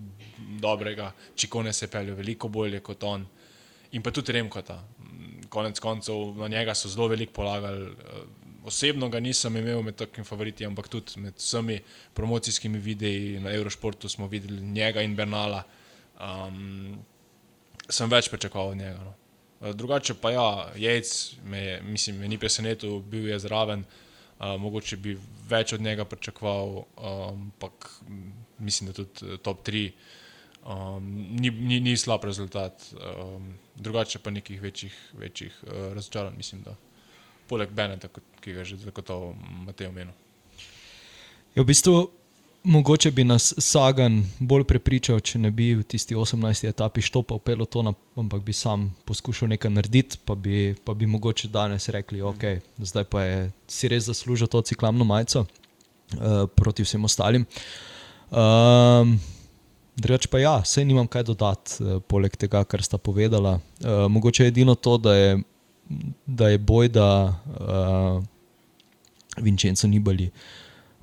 C: dobrega, Čikone se pelje veliko bolje kot on. In pa tudi Remkota. Konec koncev na njega so zelo veliko polagali. eh, Osebno ga nisem imel med takimi favoriti, ampak tudi med vsemi promocijskimi videi na Eurošportu smo videli njega in Bernala. Um, sem več pričakoval od njega. No. Eh, Drugače pa ja, Jejc me, je, mislim, me ni presenetil, bil je zraven, uh, mogoče bi več od njega pričakoval, um, ampak mm, mislim, da tudi top 3 um, ni, ni, ni slab rezultat. Um, drugače pa nekih večjih, večjih uh, razočaranj, mislim, da poleg Beneta, ki ga je že zagotovo Matej omenil.
A: Ja, v bistvu, mogoče bi nas Sagan bolj prepričal, če ne bi v tisti 18. etapi štopal pelotona, ampak bi sam poskušal nekaj narediti, pa bi, pa bi mogoče danes rekli, ok, zdaj pa je si res zaslužil to ciklamno majico uh, proti vsem ostalim. Um, Drugač pa ja, sej nimam kaj dodati, uh, poleg tega, kar sta povedala. Uh, mogoče je edino to, da je, da je bojda uh, Vincenzo Nibali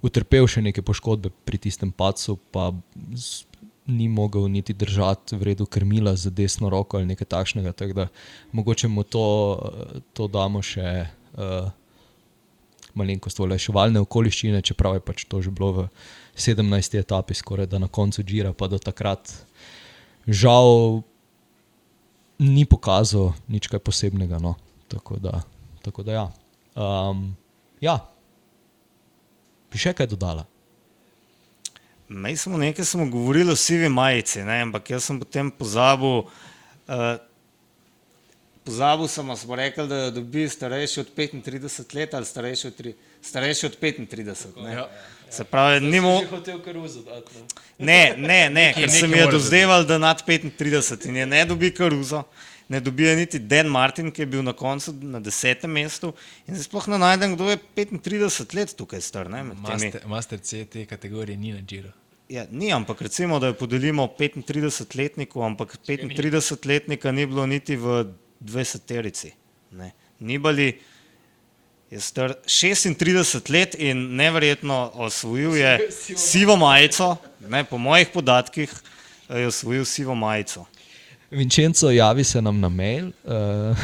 A: utrpel še neke poškodbe pri tistem pacu, pa z- ni mogel niti držati v redu krmila za desno roko ali nekaj takšnega. Tako da mogoče mu to, to damo še uh, malenkost olajševalne okoliščine, čeprav je pač to že bilo v 17. etapi, skoraj da na koncu Džira, pa do takrat žal ni pokazal nič kaj posebnega. No. Tako, da, tako da ja. Um, ja, bi še kaj dodala?
B: Mi smo nekaj smo govorili o sivi majici, ne? ampak jaz sem potem pozabil. Uh, pozabil sem, smo rekli, da jo dobi starejši od 35 let ali starejši od, tri, starejši od 35. Ne?
C: Ja.
B: Se pravi, ni mu.
A: hotel karuzo dati.
B: Ne, ne, ne ker se mi je dozdeval, da nad 35 in je ne dobi karuzo. Ne dobi je niti Dan Martin, ki je bil na koncu na desetem mestu. In zdaj sploh ne najdem, kdo je 35 let tukaj star. Ne.
C: Master, master C te kategorije ni na Giro.
B: Ja, ni, ampak recimo, da jo podelimo 35-letniku, ampak 35-letnika ni bilo niti v 20-terici. ne. Nibali je star 36 let in neverjetno osvojil je sivo majico, ne, po mojih podatkih eh, je osvojil sivo majico.
A: Vincenzo, javi se nam na mail, uh,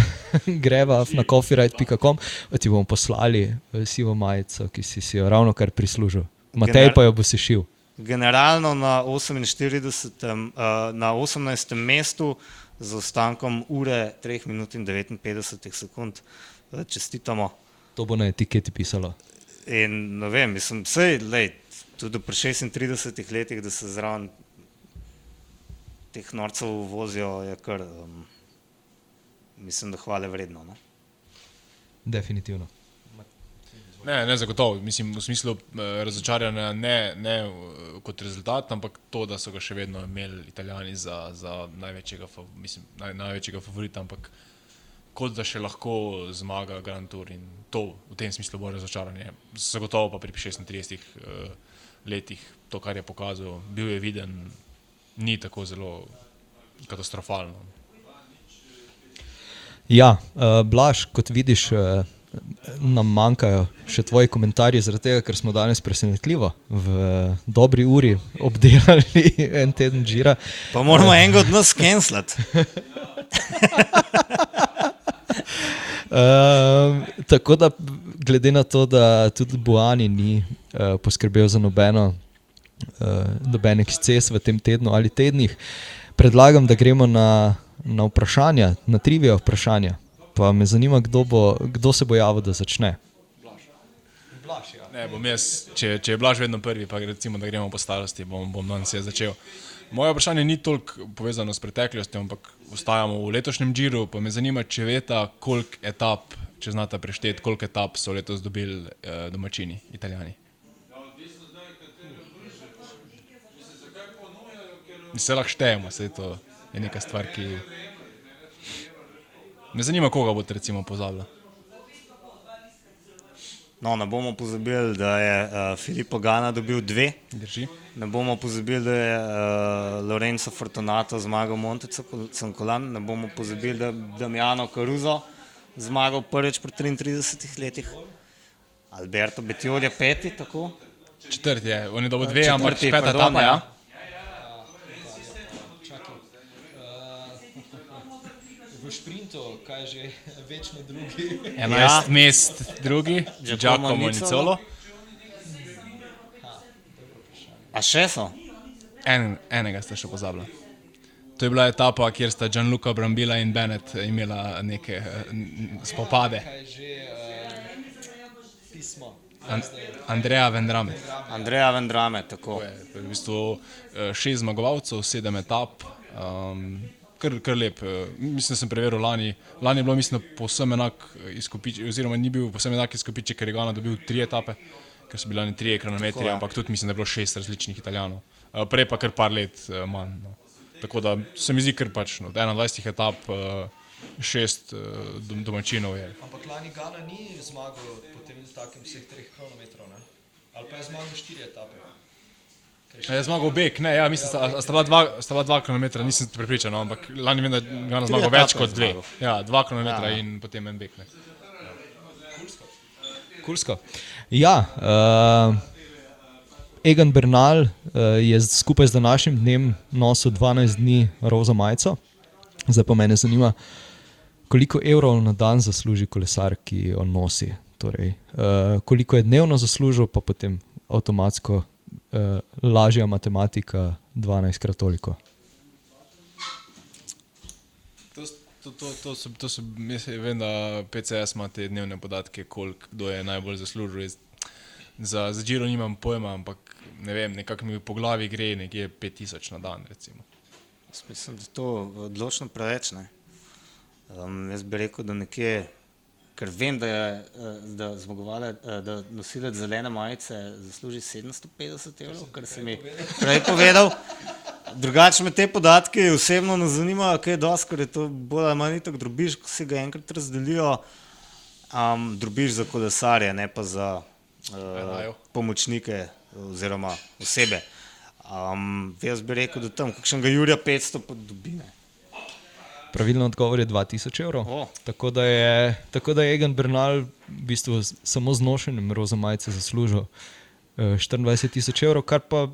A: greva na coffeeright.com, pa ti bomo poslali eh, sivo majico, ki si, si jo ravno kar prislužil. Matej
B: Gener-
A: pa jo bo sešil.
B: Generalno na 48, uh, na 18. mestu z ostankom ure 3 minut in 59 sekund. Eh, Čestitamo.
A: To bo na etiketi pisalo.
B: In ne vem, mislim, vse je tudi pri 36 letih, da se zraven teh norcev vozijo, je kar, um, mislim, da hvale vredno. No?
A: Definitivno.
C: Ne, ne zagotovo. Mislim, v smislu eh, razočaranja ne, ne eh, kot rezultat, ampak to, da so ga še vedno imeli Italijani za, za največjega, mislim, naj, največjega favorita, ampak kot da še lahko zmaga Grand Tour in to v tem smislu bo razočaranje. Zagotovo pa pri 36 uh, letih to, kar je pokazal, bil je viden, ni tako zelo katastrofalno.
A: Ja, uh, Blaž, kot vidiš, uh, nam manjkajo še tvoji komentarji, zaradi tega, ker smo danes presenetljivo v dobri uri obdelali en teden žira.
B: Pa moramo enega od nas skenslati.
A: Um, tako da, glede na to, da tudi Buani ni uh, poskrbel za nobeno, uh, noben eksces v tem tednu ali tednih, predlagam, da gremo na, na vprašanja, na trivijo vprašanja. Pa me zanima, kdo, bo, kdo se bo javil, da začne.
C: Ne, bom jaz, če, če je Blaž vedno prvi, pa recimo, da gremo po starosti, bom, bom danes začel. Moje vprašanje ni toliko povezano s preteklostjo, ampak ostajamo v letošnjem džiru. Pa me zanima, če veste, koliko etap, če znate prešteti, koliko etap so letos dobili eh, domačini, italijani. Se lahko štejemo, se to je neka stvar, ki. Me zanima, koga boste recimo pozabili.
B: No, ne bomo pozabili, da je uh, Filippo Gana dobil dve.
C: Drži.
B: Ne bomo pozabili, da je uh, Lorenzo Fortunato zmagal Monte Cancolan. Ne bomo pozabili, da je Damiano Caruso zmagal prvič pri 33 letih. Alberto Betiol je peti, tako.
C: Četrti je, on je dobil dve, ampak peta
B: pardon,
C: etapa, ja.
A: Šprintu, kaj že, večno drugi.
C: 11
B: Ja.
C: mest, drugi,
B: Giacomo
C: Giacomo
B: Nicolo.
C: Nicolo.
B: A še so?
C: En, enega ste še pozabili. To je bila etapa, kjer sta Gianluca Brambila in Bennett imela neke eh, spopade.
A: Kaj že, uh, pismo.
C: An Andreja Vendrame.
B: Andreja Vendrame, tako.
C: To je, to je v bistvu eh, šest zmagovalcev, sedem etap. Um, kar, kar lep. eh, Mislim, da sem preveril lani. Lani je bilo, mislim, povsem enak izkupiček, oziroma ni bil povsem enak izkupiček, ker je Gana dobil tri etape, ker so bili oni tri kronometri, ampak tudi mislim, da je bilo šest različnih italijanov. Eh, Prej pa kar par let eh, manj. No. Tako da se mi zdi kar pač. No, od 21 etap, eh, šest eh, dom- domačinov je.
A: Ampak lani Gana ni zmagal po tem takem vseh treh kronometrov, ne? ali pa je zmagal štiri etape.
C: Je zmagal Bek, ne, ja, mislim, sta, sta bila dva, sta bila dva km, nisem prepričan, no, ampak lani vem, da je Gana zmagal več kot dve.
B: zmagal.
C: Ja, dva km
B: Ja.
C: ja. in potem en Bek. Ne.
A: Kursko. Ja, uh, Egan Bernal uh, je skupaj z današnjim dnem nosil 12 dni roza majico. Zdaj pa me zanima, koliko evrov na dan zasluži kolesar, ki jo nosi. Torej, uh, koliko je dnevno zaslužil, pa potem avtomatsko uh, lažja matematika, 12 krat toliko.
C: To, to, to, to, so, to so, jaz vem, da PCS ima te dnevne podatke, koliko kdo je najbolj zaslužil. Za, za Giro nimam pojma, ampak ne vem, nekako mi po glavi gre nekje 5000 na dan. Recimo.
B: Jaz mislim, da je to odločno preveč. Ne? Um, jaz bi rekel, da nekje, ker vem, da je eh, da zmagovale, eh, da nosilec zelene majice zasluži 750 evrov, kar si mi prej povedal. Drugače me te podatke osebno ne zanimajo, kaj je dosti, ker je to bolj ali manj tako drobiš, ko si ga enkrat razdelijo. Um, drobiš za kolesarje, ne pa za uh, pomočnike oziroma osebe. Um, jaz bi rekel, da tam kakšnega Jurija 500 pa dobi. Ne.
A: Pravilno odgovor je 2000 evrov.
B: O.
A: Tako da je, tako da je Egan Bernal v bistvu samo z nošenjem roza majice zaslužil eh, 24 tisoč evrov, kar pa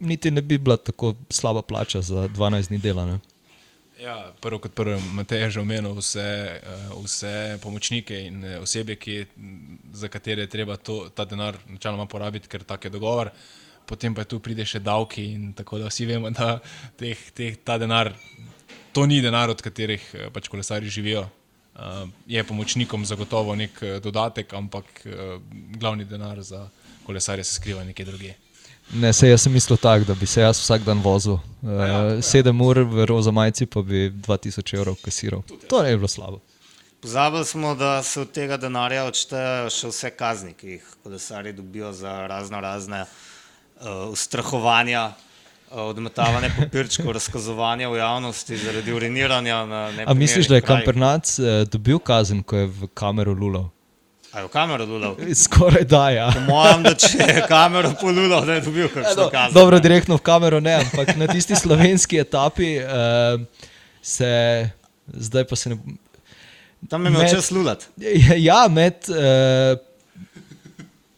A: niti ne bi bila tako slaba plača za 12 dni dela. Ne?
C: Ja, prvo kot prvo, Matej je že omenil vse, eh, vse pomočnike in eh, osebe, ki, za katere je treba to, ta denar načeloma porabiti, ker tak je dogovor. Potem pa tu pride še davki in tako da vsi vemo, da teh, teh, ta denar, to ni denar, od katerih eh, pač kolesari živijo. Uh, je pomočnikom zagotovo nek eh, dodatek, ampak uh, glavni denar za kolesarje se skriva nekje drugje.
A: Ne, se jaz sem mislil tako, da bi se jaz vsak dan vozil. Uh, 7 ur v roza majici, pa bi 2000 evrov kasiral. To ne bi bilo slabo.
B: Pozabili smo, da se od tega denarja odštejejo še vse kazni, ki jih kolesari dobijo za razno razne uh, ustrahovanja, odmetavanje papirčkov, razkazovanja v javnosti zaradi uriniranja.
A: A misliš, da je
B: krajih.
A: Kampernac uh, dobil kazen, ko je v kamero lulal?
B: A je v kamero dulal?
A: Skoraj da, ja.
B: Mojem, da če je kamero polulal, da je dobil kakšno
A: No,
B: kazen.
A: dobro, direktno v kamero ne, ampak na tisti slovenski etapi uh, se, zdaj pa se ne.
B: Tam je imel
A: Med-
B: čas lulat.
A: Ja, med uh,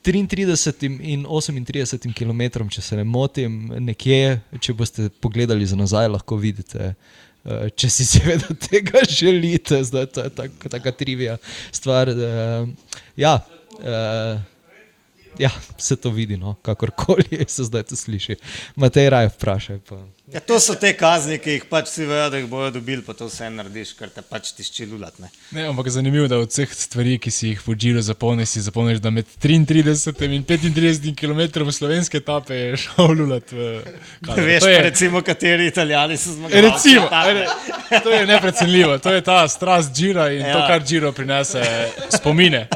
A: 33 in 38 km, če se ne motim, nekje, če boste pogledali za nazaj, lahko vidite. Uh, če si seveda tega želite, zdaj to je tak, taka trivija stvar. Uh, ja, uh, ja, se to vidi, no, kakorkoli se zdaj to sliši. Matej raj vprašaj. Pa.
B: Ja, to so te kazni, ki jih pač vsi vejo, da jih bojo dobili, pa to vse narediš, ker te pač tišči lulat. Ne?
C: Ne, ampak zanimivo je, da od vseh stvari, ki si jih v Džiru zapomniš, si zapomniš, da med 33 in 35 km slovenske etape je šel lulat Katar.
B: Veš,
C: je-
B: recimo, kateri italijani so zmagali.
C: Recimo, ajde, to je neprecenljivo, to je ta strast Džira in ja. to, kar Džiro prinese, spomine.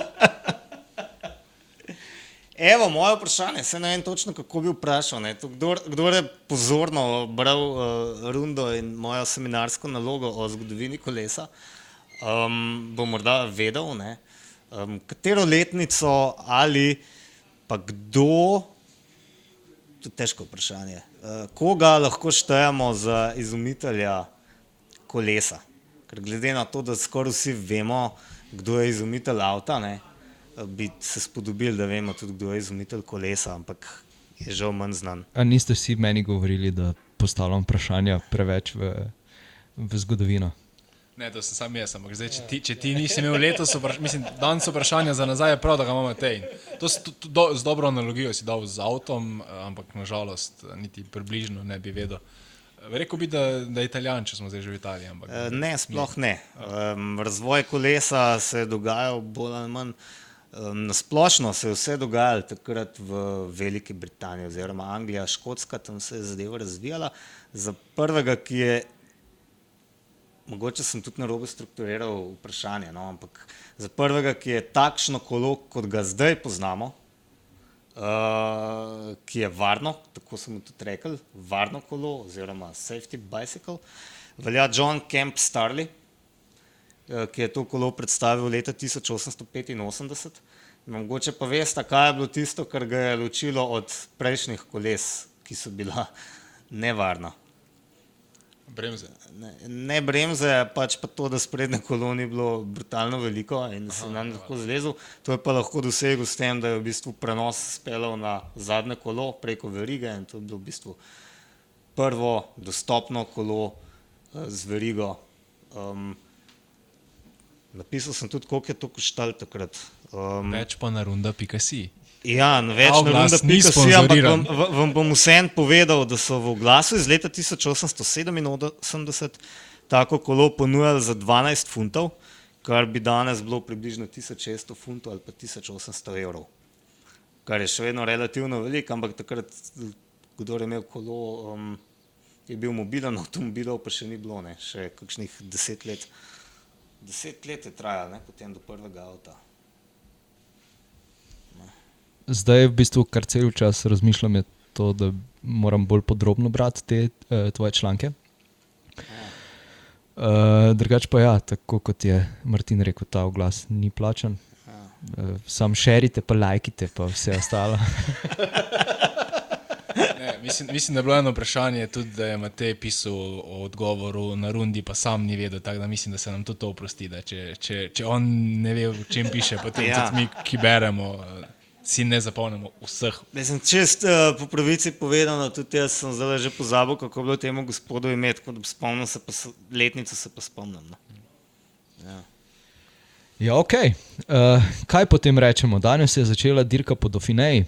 B: Evo, moje vprašanje, se ne vem točno, kako bi vprašal. To Kdor, kdor je pozorno bral uh, rundo in mojo seminarsko nalogo o zgodovini kolesa, um, bo morda vedel, ne, um, katero letnico ali pa kdo, to je težko vprašanje, uh, koga lahko štejemo za izumitelja kolesa. Ker glede na to, da skoraj vsi vemo, kdo je izumitelj avta, ne, bi se spodobili, da vemo tudi, kdo je izumitelj kolesa, ampak je žal manj znan.
A: A niste vsi meni govorili, da postavljam vprašanja preveč v, v zgodovino?
C: Ne, to sem sam jaz, ampak zdaj, če ti, če ti nisi imel letos, vpraš, mislim, danes vprašanja za nazaj je prav, da ga imamo te. To s, to, do, z dobro analogijo si dal z avtom, eh, ampak nažalost niti približno ne bi vedel. Rekel bi, da, da je italijan, če smo zdaj že v Italiji. Ampak,
B: Eh, Ne, sploh ne. Um, razvoj kolesa se je dogajal bolj ali manj. Um, Nasplošno se je vse dogajalo takrat v Veliki Britaniji, oziroma Anglija, Škotska, tam se je zadeva razvijala. Za prvega, ki je, mogoče sem tudi na robu strukturiral vprašanje, no, ampak za prvega, ki je takšno kolo, kot ga zdaj poznamo, uh, ki je varno, tako smo tudi rekli, varno kolo oziroma safety bicycle, velja John Kemp Starley, ki je to kolo predstavil leta 1885. Mogoče pa veste, kaj je bilo tisto, kar ga je ločilo od prejšnjih koles, ki so bila nevarna.
C: Bremze.
B: Ne, ne bremze, pač pa to, da sprednje kolo ni bilo brutalno veliko in se nam lahko zlezel. To je pa lahko dosegel s tem, da je v bistvu prenos speljal na zadnje kolo preko verige in to je bilo v bistvu prvo dostopno kolo eh, z verigo. Um, napisal sem tudi, koliko je to koštalo takrat. Um,
C: Več pa na runda, pika si.
B: Ja, na več na runda.si, ampak vam, vam bom vseeno povedal, da so v oglasu iz leta 1887 tako kolo ponujali za 12 funtov, kar bi danes bilo približno 1600 funtov ali pa 1800 evrov. Kar je še vedno relativno veliko, ampak takrat, kdo je imel kolo, um, je bil mobilen, avtomobilov pa še ni bilo, ne, še kakšnih deset let. Deset let je trajalo, ne, potem do prvega avta.
A: Zdaj, v bistvu, kar cel čas razmišljam, je to, da moram bolj podrobno brati te uh, tvoje članke. Uh, drugač pa ja, tako kot je Martin rekel, ta oglas ni plačan. Uh, sam šerite, pa lajkite, pa vse ostalo.
C: Mislim, mislim, da je bilo eno vprašanje tudi, da je Matej pisal o odgovoru na rundi, pa sam ni vedel, tako da mislim, da se nam tudi to oprosti. da Če, če, če on ne ve, o čem piše, potem
B: Ja.
C: tudi mi, ki beremo, eh, si ne zapomnimo vseh.
B: Mislim, čist uh, po pravici povedano, tudi jaz sem zdaj že pozabil, kako je bilo temu gospodu imeti, kot da spomnim se, pa letnico se pa spomnim. No. Ja.
A: Ja, ok. Uh, kaj potem rečemo? Danes je začela dirka po Dauphineji,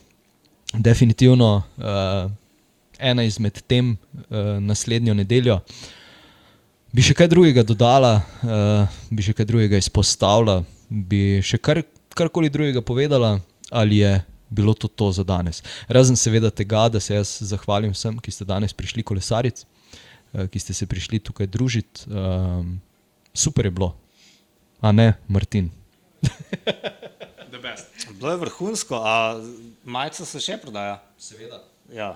A: definitivno uh, ena izmed tem uh, naslednjo nedeljo. Bi še kaj drugega dodala, uh, bi še kaj drugega izpostavila, bi še kar, karkoli drugega povedala, ali je bilo to to za danes. Razen seveda tega, da se jaz zahvalim vsem, ki ste danes prišli kolesaric, uh, ki ste se prišli tukaj družiti. Um, super je bilo, a ne, Martin.
B: Bilo je vrhunsko, a majica se še prodaja.
A: Seveda.
B: Ja.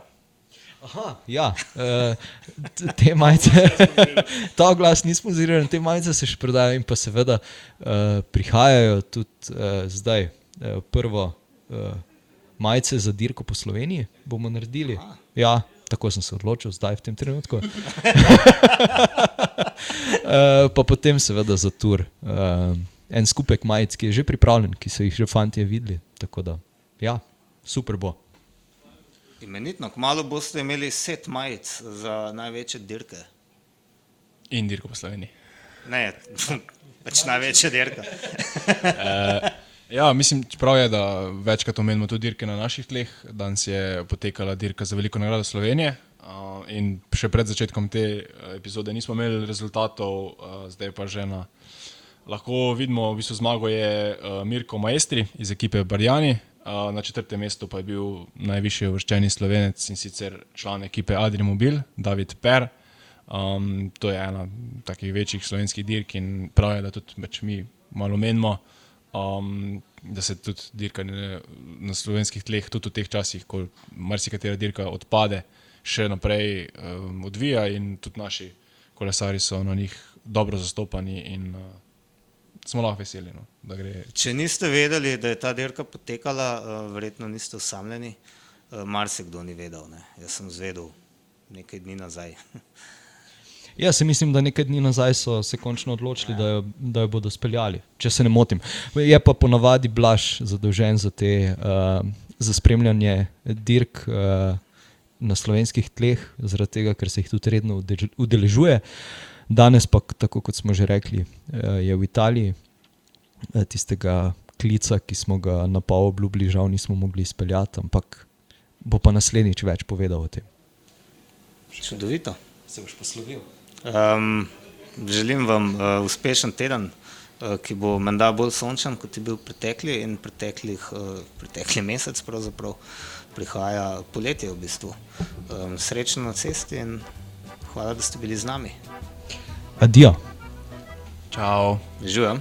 A: Aha, ja, uh, te majice, ta glas ni sponzoriran, te majice se še prodajajo in pa seveda uh, prihajajo tudi uh, zdaj. Uh, prvo uh, majice za dirko po Sloveniji bomo naredili. Ja, tako sem se odločil, zdaj v tem trenutku. uh, pa potem seveda za tur. Uh, en skupek majic, ki je že pripravljen, ki so jih že fanti videli. Tako da, ja, super bo.
B: Imenitno, kmalo boste imeli set majic za največje dirke.
C: In dirko po Sloveniji.
B: Ne, pač največja dirka.
C: Ja, mislim, prav je, da večkrat omenimo tudi dirke na naših tleh. Danes je potekala dirka za veliko nagrado Slovenije. Uh, in še pred začetkom te uh, epizode nismo imeli rezultatov, uh, zdaj pa že na. Lahko vidimo, v bistvu zmago je uh, Mirko Maestri iz ekipe Barjani, na četrtem mestu pa je bil najvišji uvrščeni slovenec in sicer član ekipe Adri Mobil, David Per. Um, to je ena takih večjih slovenskih dirk in prav je, da tudi pač mi malo menimo um, da se tudi dirkanje na slovenskih tleh, tudi v teh časih, ko marsikatera dirka odpade, še naprej um, odvija in tudi naši kolesari so na njih dobro zastopani in uh, smo lahko veseli. No,
B: Če niste vedeli, da je ta dirka potekala, uh, verjetno niste osamljeni, uh, marsikdo ni vedel. Ne? Jaz sem zvedel nekaj dni nazaj.
A: Jaz se mislim, da nekaj dni nazaj so se končno odločili, da jo, da jo bodo speljali, če se ne motim. Je pa ponavadi Blaž zadolžen za, te, uh, za spremljanje dirk uh, na slovenskih tleh, zaradi tega, ker se jih tudi redno udeležuje. Danes pa, tako kot smo že rekli, uh, je v Italiji uh, tistega klica, ki smo ga na pol obljubili, žal nismo mogli izpeljati, ampak bo pa naslednjič več povedal o tem.
B: Čudovito.
A: Se boš poslovil.
B: Um, želim vam uh, uspešen teden, uh, ki bo menda bolj sončen, kot je bil pretekli in preteklih, uh, pretekli mesec. Prihaja poletje v bistvu. Um, srečno na cesti in hvala, da ste bili z nami.
A: Adijo.
C: Čau.
B: Živijo.